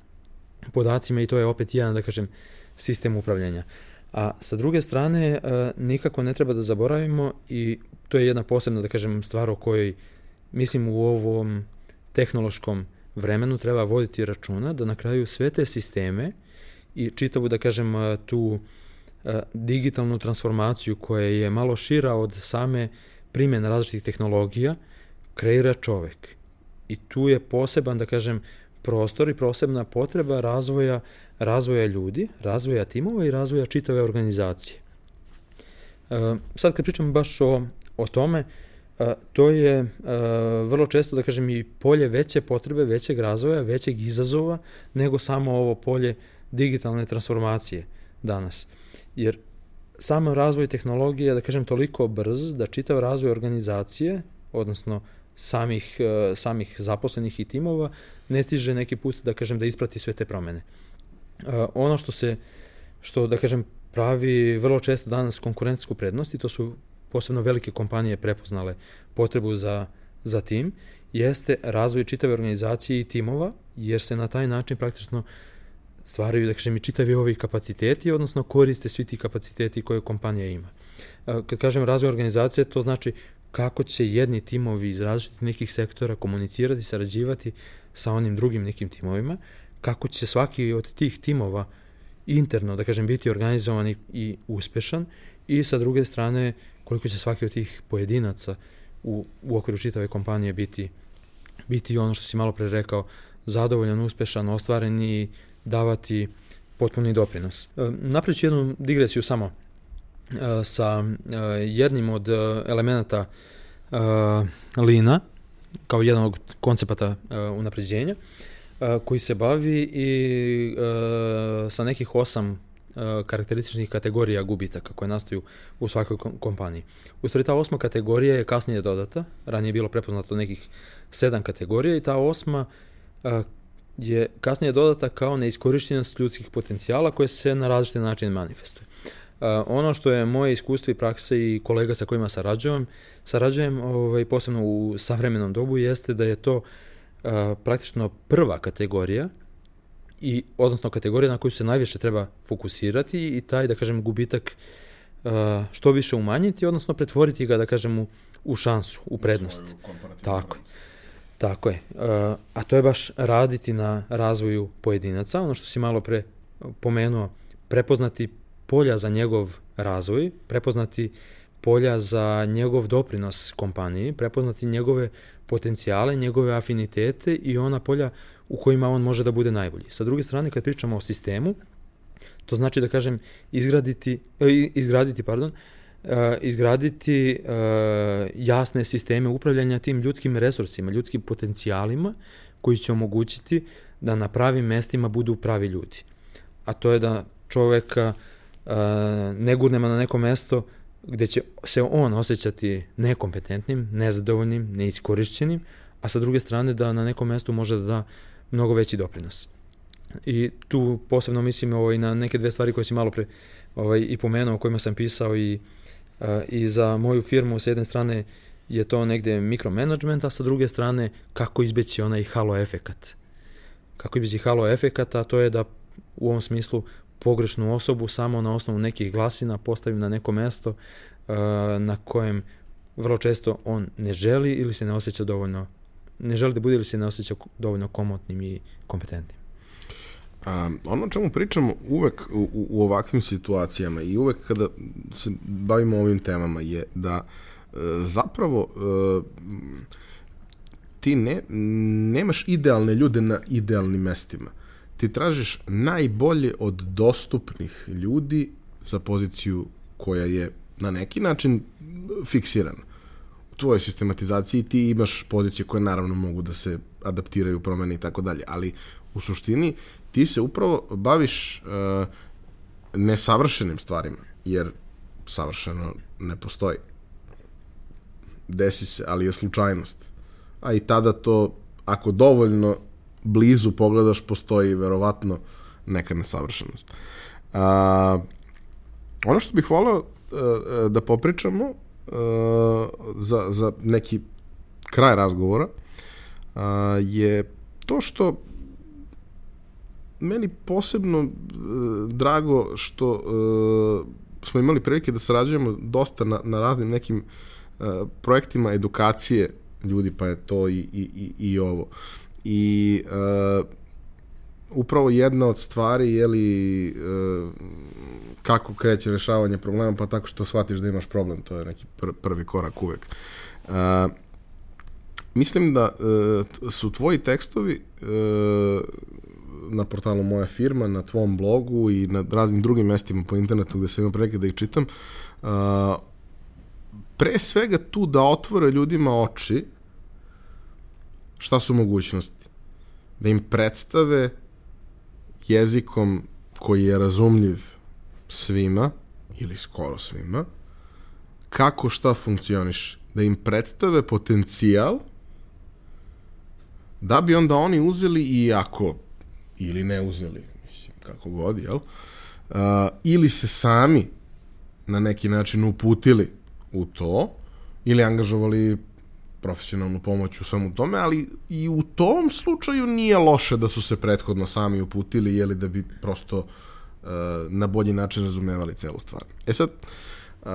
Speaker 2: podacima i to je opet jedan, da kažem, sistem upravljanja. A sa druge strane, e, nikako ne treba da zaboravimo i to je jedna posebna, da kažem, stvar o kojoj mislim u ovom tehnološkom vremenu treba voditi računa da na kraju sve te sisteme i čitavu, da kažem, tu digitalnu transformaciju koja je malo šira od same primjene različitih tehnologija, kreira čovek. I tu je poseban, da kažem, prostor i posebna potreba razvoja, razvoja ljudi, razvoja timova i razvoja čitave organizacije. E, sad kad pričamo baš o, o tome, e, to je e, vrlo često, da kažem, i polje veće potrebe, većeg razvoja, većeg izazova, nego samo ovo polje digitalne transformacije danas. Jer sam razvoj tehnologije, da kažem, toliko brz da čitav razvoj organizacije, odnosno samih, e, samih zaposlenih i timova, ne stiže neki put, da kažem, da isprati sve te promene. E, ono što se, što, da kažem, pravi vrlo često danas konkurentsku prednost i to su posebno velike kompanije prepoznale potrebu za, za tim, jeste razvoj čitave organizacije i timova, jer se na taj način praktično stvaraju, da kažem, i čitavi ovi kapaciteti, odnosno koriste svi ti kapaciteti koje kompanija ima. Kad kažem razvoj organizacije, to znači kako će jedni timovi iz različitih nekih sektora komunicirati, sarađivati sa onim drugim nekim timovima, kako će svaki od tih timova interno, da kažem, biti organizovan i, uspešan i sa druge strane koliko će svaki od tih pojedinaca u, u okviru čitave kompanije biti, biti ono što si malo pre rekao, zadovoljan, uspešan, ostvaren i davati potpuni doprinos. E, napravit ću jednu digresiju samo e, sa e, jednim od elemenata Lina, kao jedan od koncepata unapređenja, koji se bavi i sa nekih osam karakterističnih kategorija gubitaka koje nastaju u svakoj kompaniji. U stvari ta osma kategorija je kasnije dodata, ranije je bilo prepoznato nekih sedam kategorija i ta osma je kasnije dodata kao neiskorišćenost ljudskih potencijala koje se na različite načine manifestuje. Uh, ono što je moje iskustvo i praksa i kolega sa kojima sarađujem, sarađujem ovaj, posebno u savremenom dobu jeste da je to uh, praktično prva kategorija i odnosno kategorija na koju se najviše treba fokusirati i taj da kažem gubitak uh, što više umanjiti odnosno pretvoriti ga da kažem u, u šansu, u prednost. Tako. Prednost. Tako je. Uh, a to je baš raditi na razvoju pojedinaca, ono što si malo pre pomenuo, prepoznati polja za njegov razvoj, prepoznati polja za njegov doprinos kompaniji, prepoznati njegove potencijale, njegove afinitete i ona polja u kojima on može da bude najbolji. Sa druge strane, kad pričamo o sistemu, to znači da kažem izgraditi, e, izgraditi pardon, Eh, izgraditi eh, jasne sisteme upravljanja tim ljudskim resursima, ljudskim potencijalima koji će omogućiti da na pravim mestima budu pravi ljudi. A to je da čoveka eh, ne gurnemo na neko mesto gde će se on osjećati nekompetentnim, nezadovoljnim, neiskorišćenim, a sa druge strane da na nekom mestu može da da mnogo veći doprinos. I tu posebno mislim ovaj, na neke dve stvari koje si malo pre ovaj, i pomenuo, o kojima sam pisao i uh, i za moju firmu s jedne strane je to negde mikromanagement, a sa druge strane kako izbeći onaj halo efekat. Kako izbeći halo efekat, a to je da u ovom smislu pogrešnu osobu samo na osnovu nekih glasina postavim na neko mesto uh, na kojem vrlo često on ne želi ili se ne osjeća dovoljno ne želi da bude ili se ne osjeća dovoljno komotnim i kompetentnim.
Speaker 1: A, ono o čemu pričamo uvek u, u ovakvim situacijama i uvek kada se bavimo ovim temama je da e, zapravo e, ti ne, nemaš idealne ljude na idealnim mestima. Ti tražiš najbolje od dostupnih ljudi za poziciju koja je na neki način fiksirana. U tvojoj sistematizaciji ti imaš pozicije koje naravno mogu da se adaptiraju, promene i tako dalje, ali u suštini ti se upravo baviš uh, nesavršenim stvarima, jer savršeno ne postoji. Desi se, ali je slučajnost. A i tada to, ako dovoljno blizu pogledaš, postoji verovatno neka nesavršenost. Uh, ono što bih voleo uh, da popričamo uh, za, za neki kraj razgovora uh, je to što meni posebno e, drago što e, smo imali prilike da sarađujemo dosta na, na raznim nekim e, projektima edukacije ljudi, pa je to i, i, i, i ovo. I e, upravo jedna od stvari je li e, kako kreće rešavanje problema, pa tako što shvatiš da imaš problem, to je neki pr prvi korak uvek. E, mislim da uh, su tvoji tekstovi uh, na portalu Moja firma, na tvom blogu i na raznim drugim mestima po internetu gde sam imao prilike da ih čitam, uh, pre svega tu da otvore ljudima oči šta su mogućnosti. Da im predstave jezikom koji je razumljiv svima, ili skoro svima, kako šta funkcioniš. Da im predstave potencijal da bi onda oni uzeli i ako ili ne uzeli, mislim, kako god, jel? Uh, ili se sami na neki način uputili u to, ili angažovali profesionalnu pomoć u svemu tome, ali i u tom slučaju nije loše da su se prethodno sami uputili, jeli da bi prosto uh, na bolji način razumevali celu stvar. E sad, uh,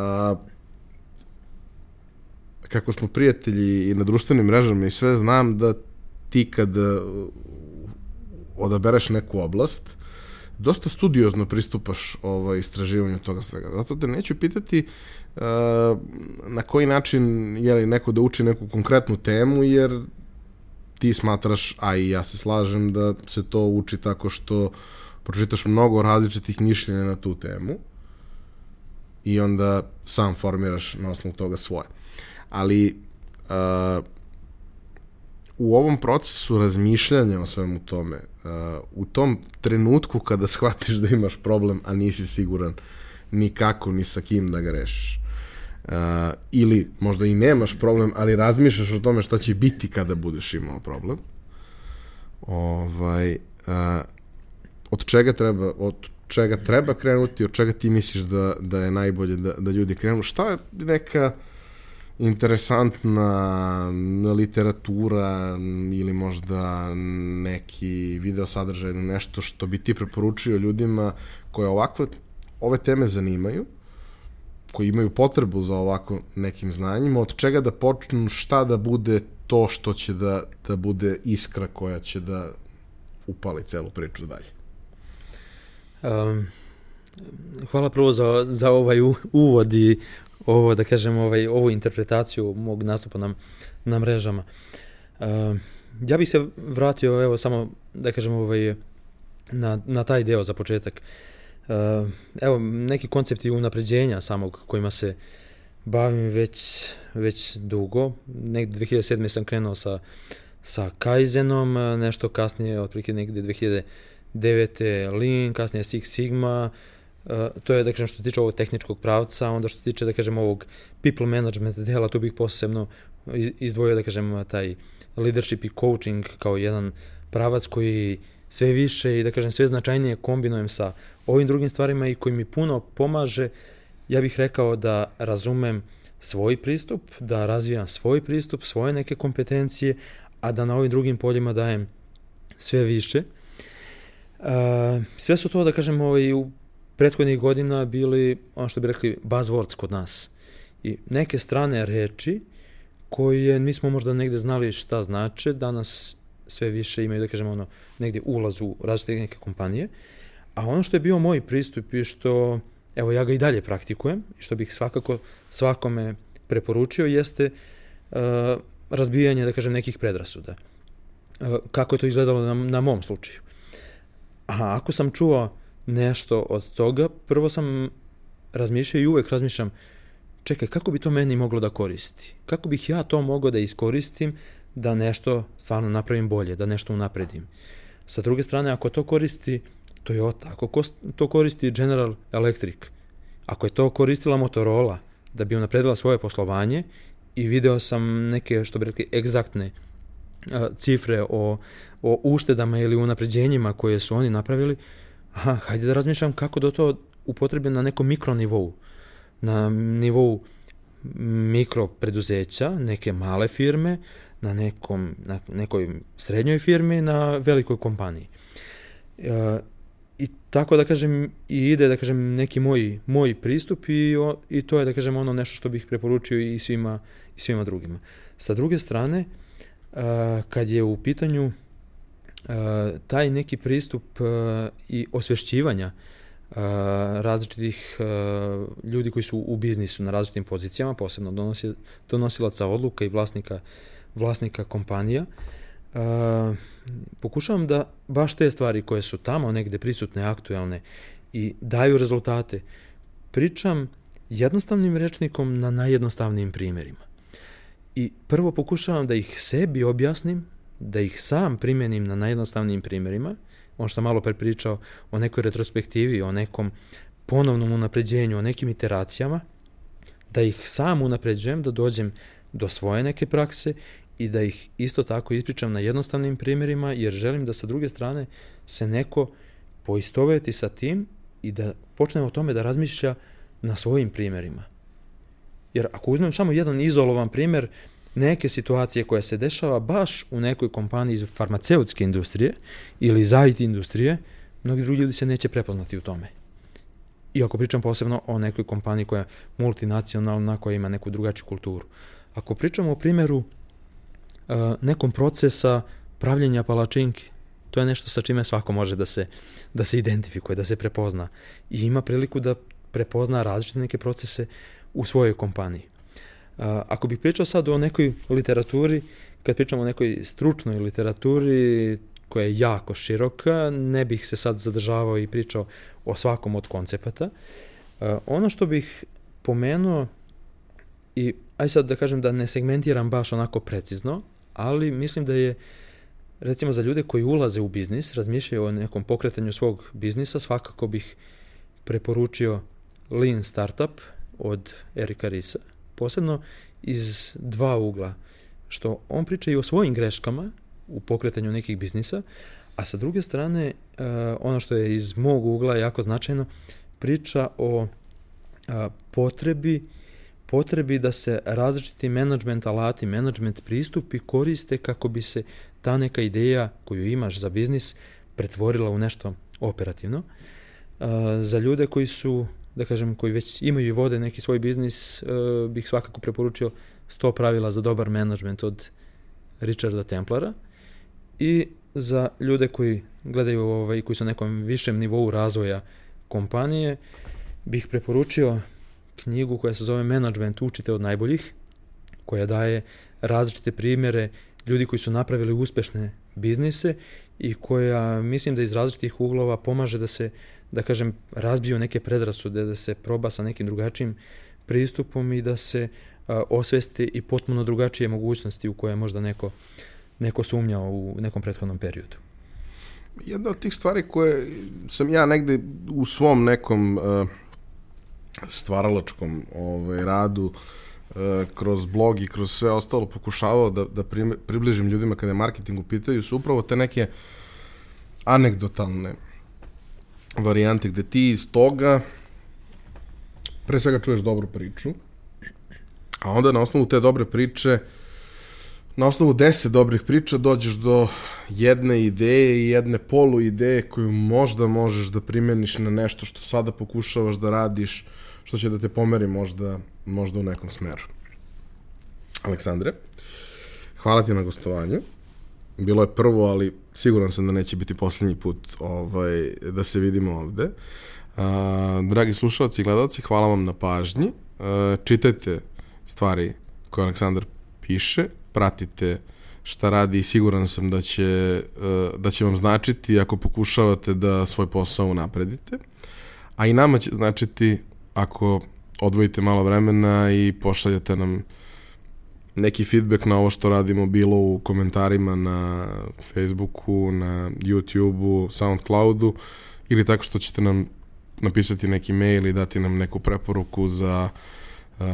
Speaker 1: kako smo prijatelji i na društvenim mrežama i sve, znam da ti kad odabereš neku oblast, dosta studiozno pristupaš ovaj, istraživanju toga svega. Zato te neću pitati uh, na koji način je li neko da uči neku konkretnu temu, jer ti smatraš, a i ja se slažem, da se to uči tako što pročitaš mnogo različitih mišljenja na tu temu i onda sam formiraš na osnovu toga svoje. Ali uh, u ovom procesu razmišljanja o svemu tome, uh, u tom trenutku kada *laughs* shvatiš da imaš problem, a nisi siguran ni kako, ni sa kim da ga rešiš, uh, ili možda i nemaš problem, ali razmišljaš o tome šta će biti kada budeš imao problem, ovaj, uh, od čega treba, od čega treba krenuti, od čega ti misliš da, da je najbolje da, da ljudi krenu, šta je neka interesantna literatura ili možda neki video sadržaj ili nešto što bi ti preporučio ljudima koje ovakve ove teme zanimaju, koji imaju potrebu za ovako nekim znanjima, od čega da počnu, šta da bude to što će da, da bude iskra koja će da upali celu priču dalje.
Speaker 2: Um, hvala prvo za, za ovaj uvod i ovo, da kažem, ovaj, ovu interpretaciju mog nastupa na, na mrežama. Uh, ja bih se vratio, evo, samo, da kažem, ovaj, na, na taj deo za početak. Uh, evo, neki koncepti unapređenja samog kojima se bavim već, već dugo. Negde 2007. sam krenuo sa, sa Kaizenom, nešto kasnije, otprilike negde 2009. Lean, kasnije Six Sigma, Uh, to je da kažem što se tiče ovog tehničkog pravca, onda što se tiče da kažem ovog people management dela, tu bih posebno izdvojio da kažem taj leadership i coaching kao jedan pravac koji sve više i da kažem sve značajnije kombinujem sa ovim drugim stvarima i koji mi puno pomaže, ja bih rekao da razumem svoj pristup, da razvijam svoj pristup, svoje neke kompetencije, a da na ovim drugim poljima dajem sve više. Sve su to, da kažem, ovaj, u prethodnih godina bili, ono što bi rekli, buzzwords kod nas. I neke strane reči koje nismo možda negde znali šta znače, danas sve više imaju, da kažemo, ono, negde ulaz u različite neke kompanije. A ono što je bio moj pristup i što, evo, ja ga i dalje praktikujem i što bih svakako svakome preporučio jeste uh, razbijanje, da kažem, nekih predrasuda. Uh, kako je to izgledalo na, na mom slučaju. A ako sam čuo nešto od toga, prvo sam razmišljao i uvek razmišljam, čekaj, kako bi to meni moglo da koristi? Kako bih ja to mogao da iskoristim da nešto stvarno napravim bolje, da nešto unapredim? Sa druge strane, ako to koristi Toyota, ako to koristi General Electric, ako je to koristila Motorola da bi unapredila svoje poslovanje i video sam neke, što bi rekli, egzaktne cifre o, o uštedama ili unapređenjima koje su oni napravili, uh, aha, hajde da razmišljam kako da to upotrebim na nekom mikro nivou, na nivou mikro preduzeća, neke male firme, na, nekom, na nekoj srednjoj firmi, na velikoj kompaniji. E, I tako da kažem, i ide da kažem neki moj, moj pristup i, o, i to je da kažem ono nešto što bih preporučio i svima, i svima drugima. Sa druge strane, e, kad je u pitanju taj neki pristup e, i osvešćivanja e, različitih ljudi koji su u biznisu na različitim pozicijama, posebno donosi, donosilaca odluka i vlasnika vlasnika kompanija, uh, pokušavam da baš te stvari koje su tamo negde prisutne, aktuelne i daju rezultate, pričam jednostavnim rečnikom na najjednostavnijim primjerima. I prvo pokušavam da ih sebi objasnim, da ih sam primenim na najjednostavnijim primjerima, on što malo prepričao o nekoj retrospektivi, o nekom ponovnom unapređenju, o nekim iteracijama, da ih sam unapređujem, da dođem do svoje neke prakse i da ih isto tako ispričam na jednostavnim primjerima, jer želim da sa druge strane se neko poistoveti sa tim i da počne o tome da razmišlja na svojim primjerima. Jer ako uzmem samo jedan izolovan primjer neke situacije koja se dešava baš u nekoj kompaniji iz farmaceutske industrije ili iz IT industrije, mnogi drugi ljudi se neće prepoznati u tome. I ako pričam posebno o nekoj kompaniji koja je multinacionalna, koja ima neku drugačiju kulturu. Ako pričamo o primjeru uh, nekom procesa pravljenja palačinki, to je nešto sa čime svako može da se, da se identifikuje, da se prepozna. I ima priliku da prepozna različite neke procese u svojoj kompaniji. Ako bih pričao sad o nekoj literaturi, kad pričamo o nekoj stručnoj literaturi, koja je jako široka, ne bih se sad zadržavao i pričao o svakom od koncepata. Ono što bih pomenuo, i aj sad da kažem da ne segmentiram baš onako precizno, ali mislim da je recimo za ljude koji ulaze u biznis, razmišljaju o nekom pokretanju svog biznisa, svakako bih preporučio Lean Startup od Erika Risa, posebno iz dva ugla, što on priča i o svojim greškama u pokretanju nekih biznisa, a sa druge strane, uh, ono što je iz mog ugla jako značajno, priča o uh, potrebi potrebi da se različiti management alati, management pristupi koriste kako bi se ta neka ideja koju imaš za biznis pretvorila u nešto operativno. Uh, za ljude koji su da kažem, koji već imaju i vode neki svoj biznis, uh, bih svakako preporučio 100 pravila za dobar management od Richarda Templara i za ljude koji gledaju ovaj, koji su na nekom višem nivou razvoja kompanije, bih preporučio knjigu koja se zove Management učite od najboljih, koja daje različite primjere ljudi koji su napravili uspešne biznise i koja mislim da iz različitih uglova pomaže da se da kažem, razbiju neke predrasude, da se proba sa nekim drugačijim pristupom i da se a, osvesti i potpuno drugačije mogućnosti u koje možda neko, neko sumnjao u nekom prethodnom periodu.
Speaker 1: Jedna od tih stvari koje sam ja negde u svom nekom uh, stvaralačkom ovaj, radu uh, kroz blog i kroz sve ostalo pokušavao da, da približim ljudima kada je marketing u pitanju su upravo te neke anegdotalne varijante gde ti iz toga pre svega čuješ dobru priču, a onda na osnovu te dobre priče, na osnovu deset dobrih priča dođeš do jedne ideje i jedne polu ideje koju možda možeš da primeniš na nešto što sada pokušavaš da radiš, što će da te pomeri možda, možda u nekom smeru. Aleksandre, hvala ti na gostovanju. Bilo je prvo, ali siguran sam da neće biti poslednji put ovaj, da se vidimo ovde. A, dragi slušalci i gledalci, hvala vam na pažnji. A, čitajte stvari koje Aleksandar piše, pratite šta radi i siguran sam da će, da će vam značiti ako pokušavate da svoj posao unapredite. A i nama će značiti ako odvojite malo vremena i pošaljete nam neki feedback na ovo što radimo bilo u komentarima na Facebooku, na YouTubeu, Soundcloudu ili tako što ćete nam napisati neki mail i dati nam neku preporuku za uh,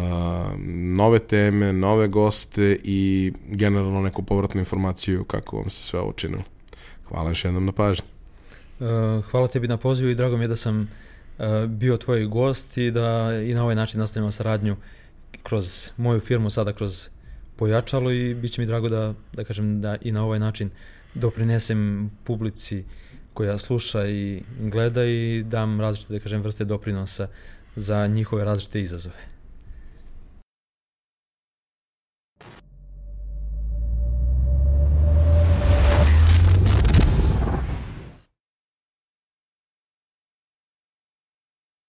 Speaker 1: nove teme, nove goste i generalno neku povratnu informaciju kako vam se sve ovo. Hvala još jednom na pažnji.
Speaker 2: Uh, hvala tebi na pozivu i drago mi je da sam uh, bio tvoj gost i da i na ovaj način nastavimo saradnju kroz moju firmu, sada kroz pojačalo i bit će mi drago da, da kažem da i na ovaj način doprinesem publici koja sluša i gleda i dam različite, da kažem, vrste doprinosa za njihove različite izazove.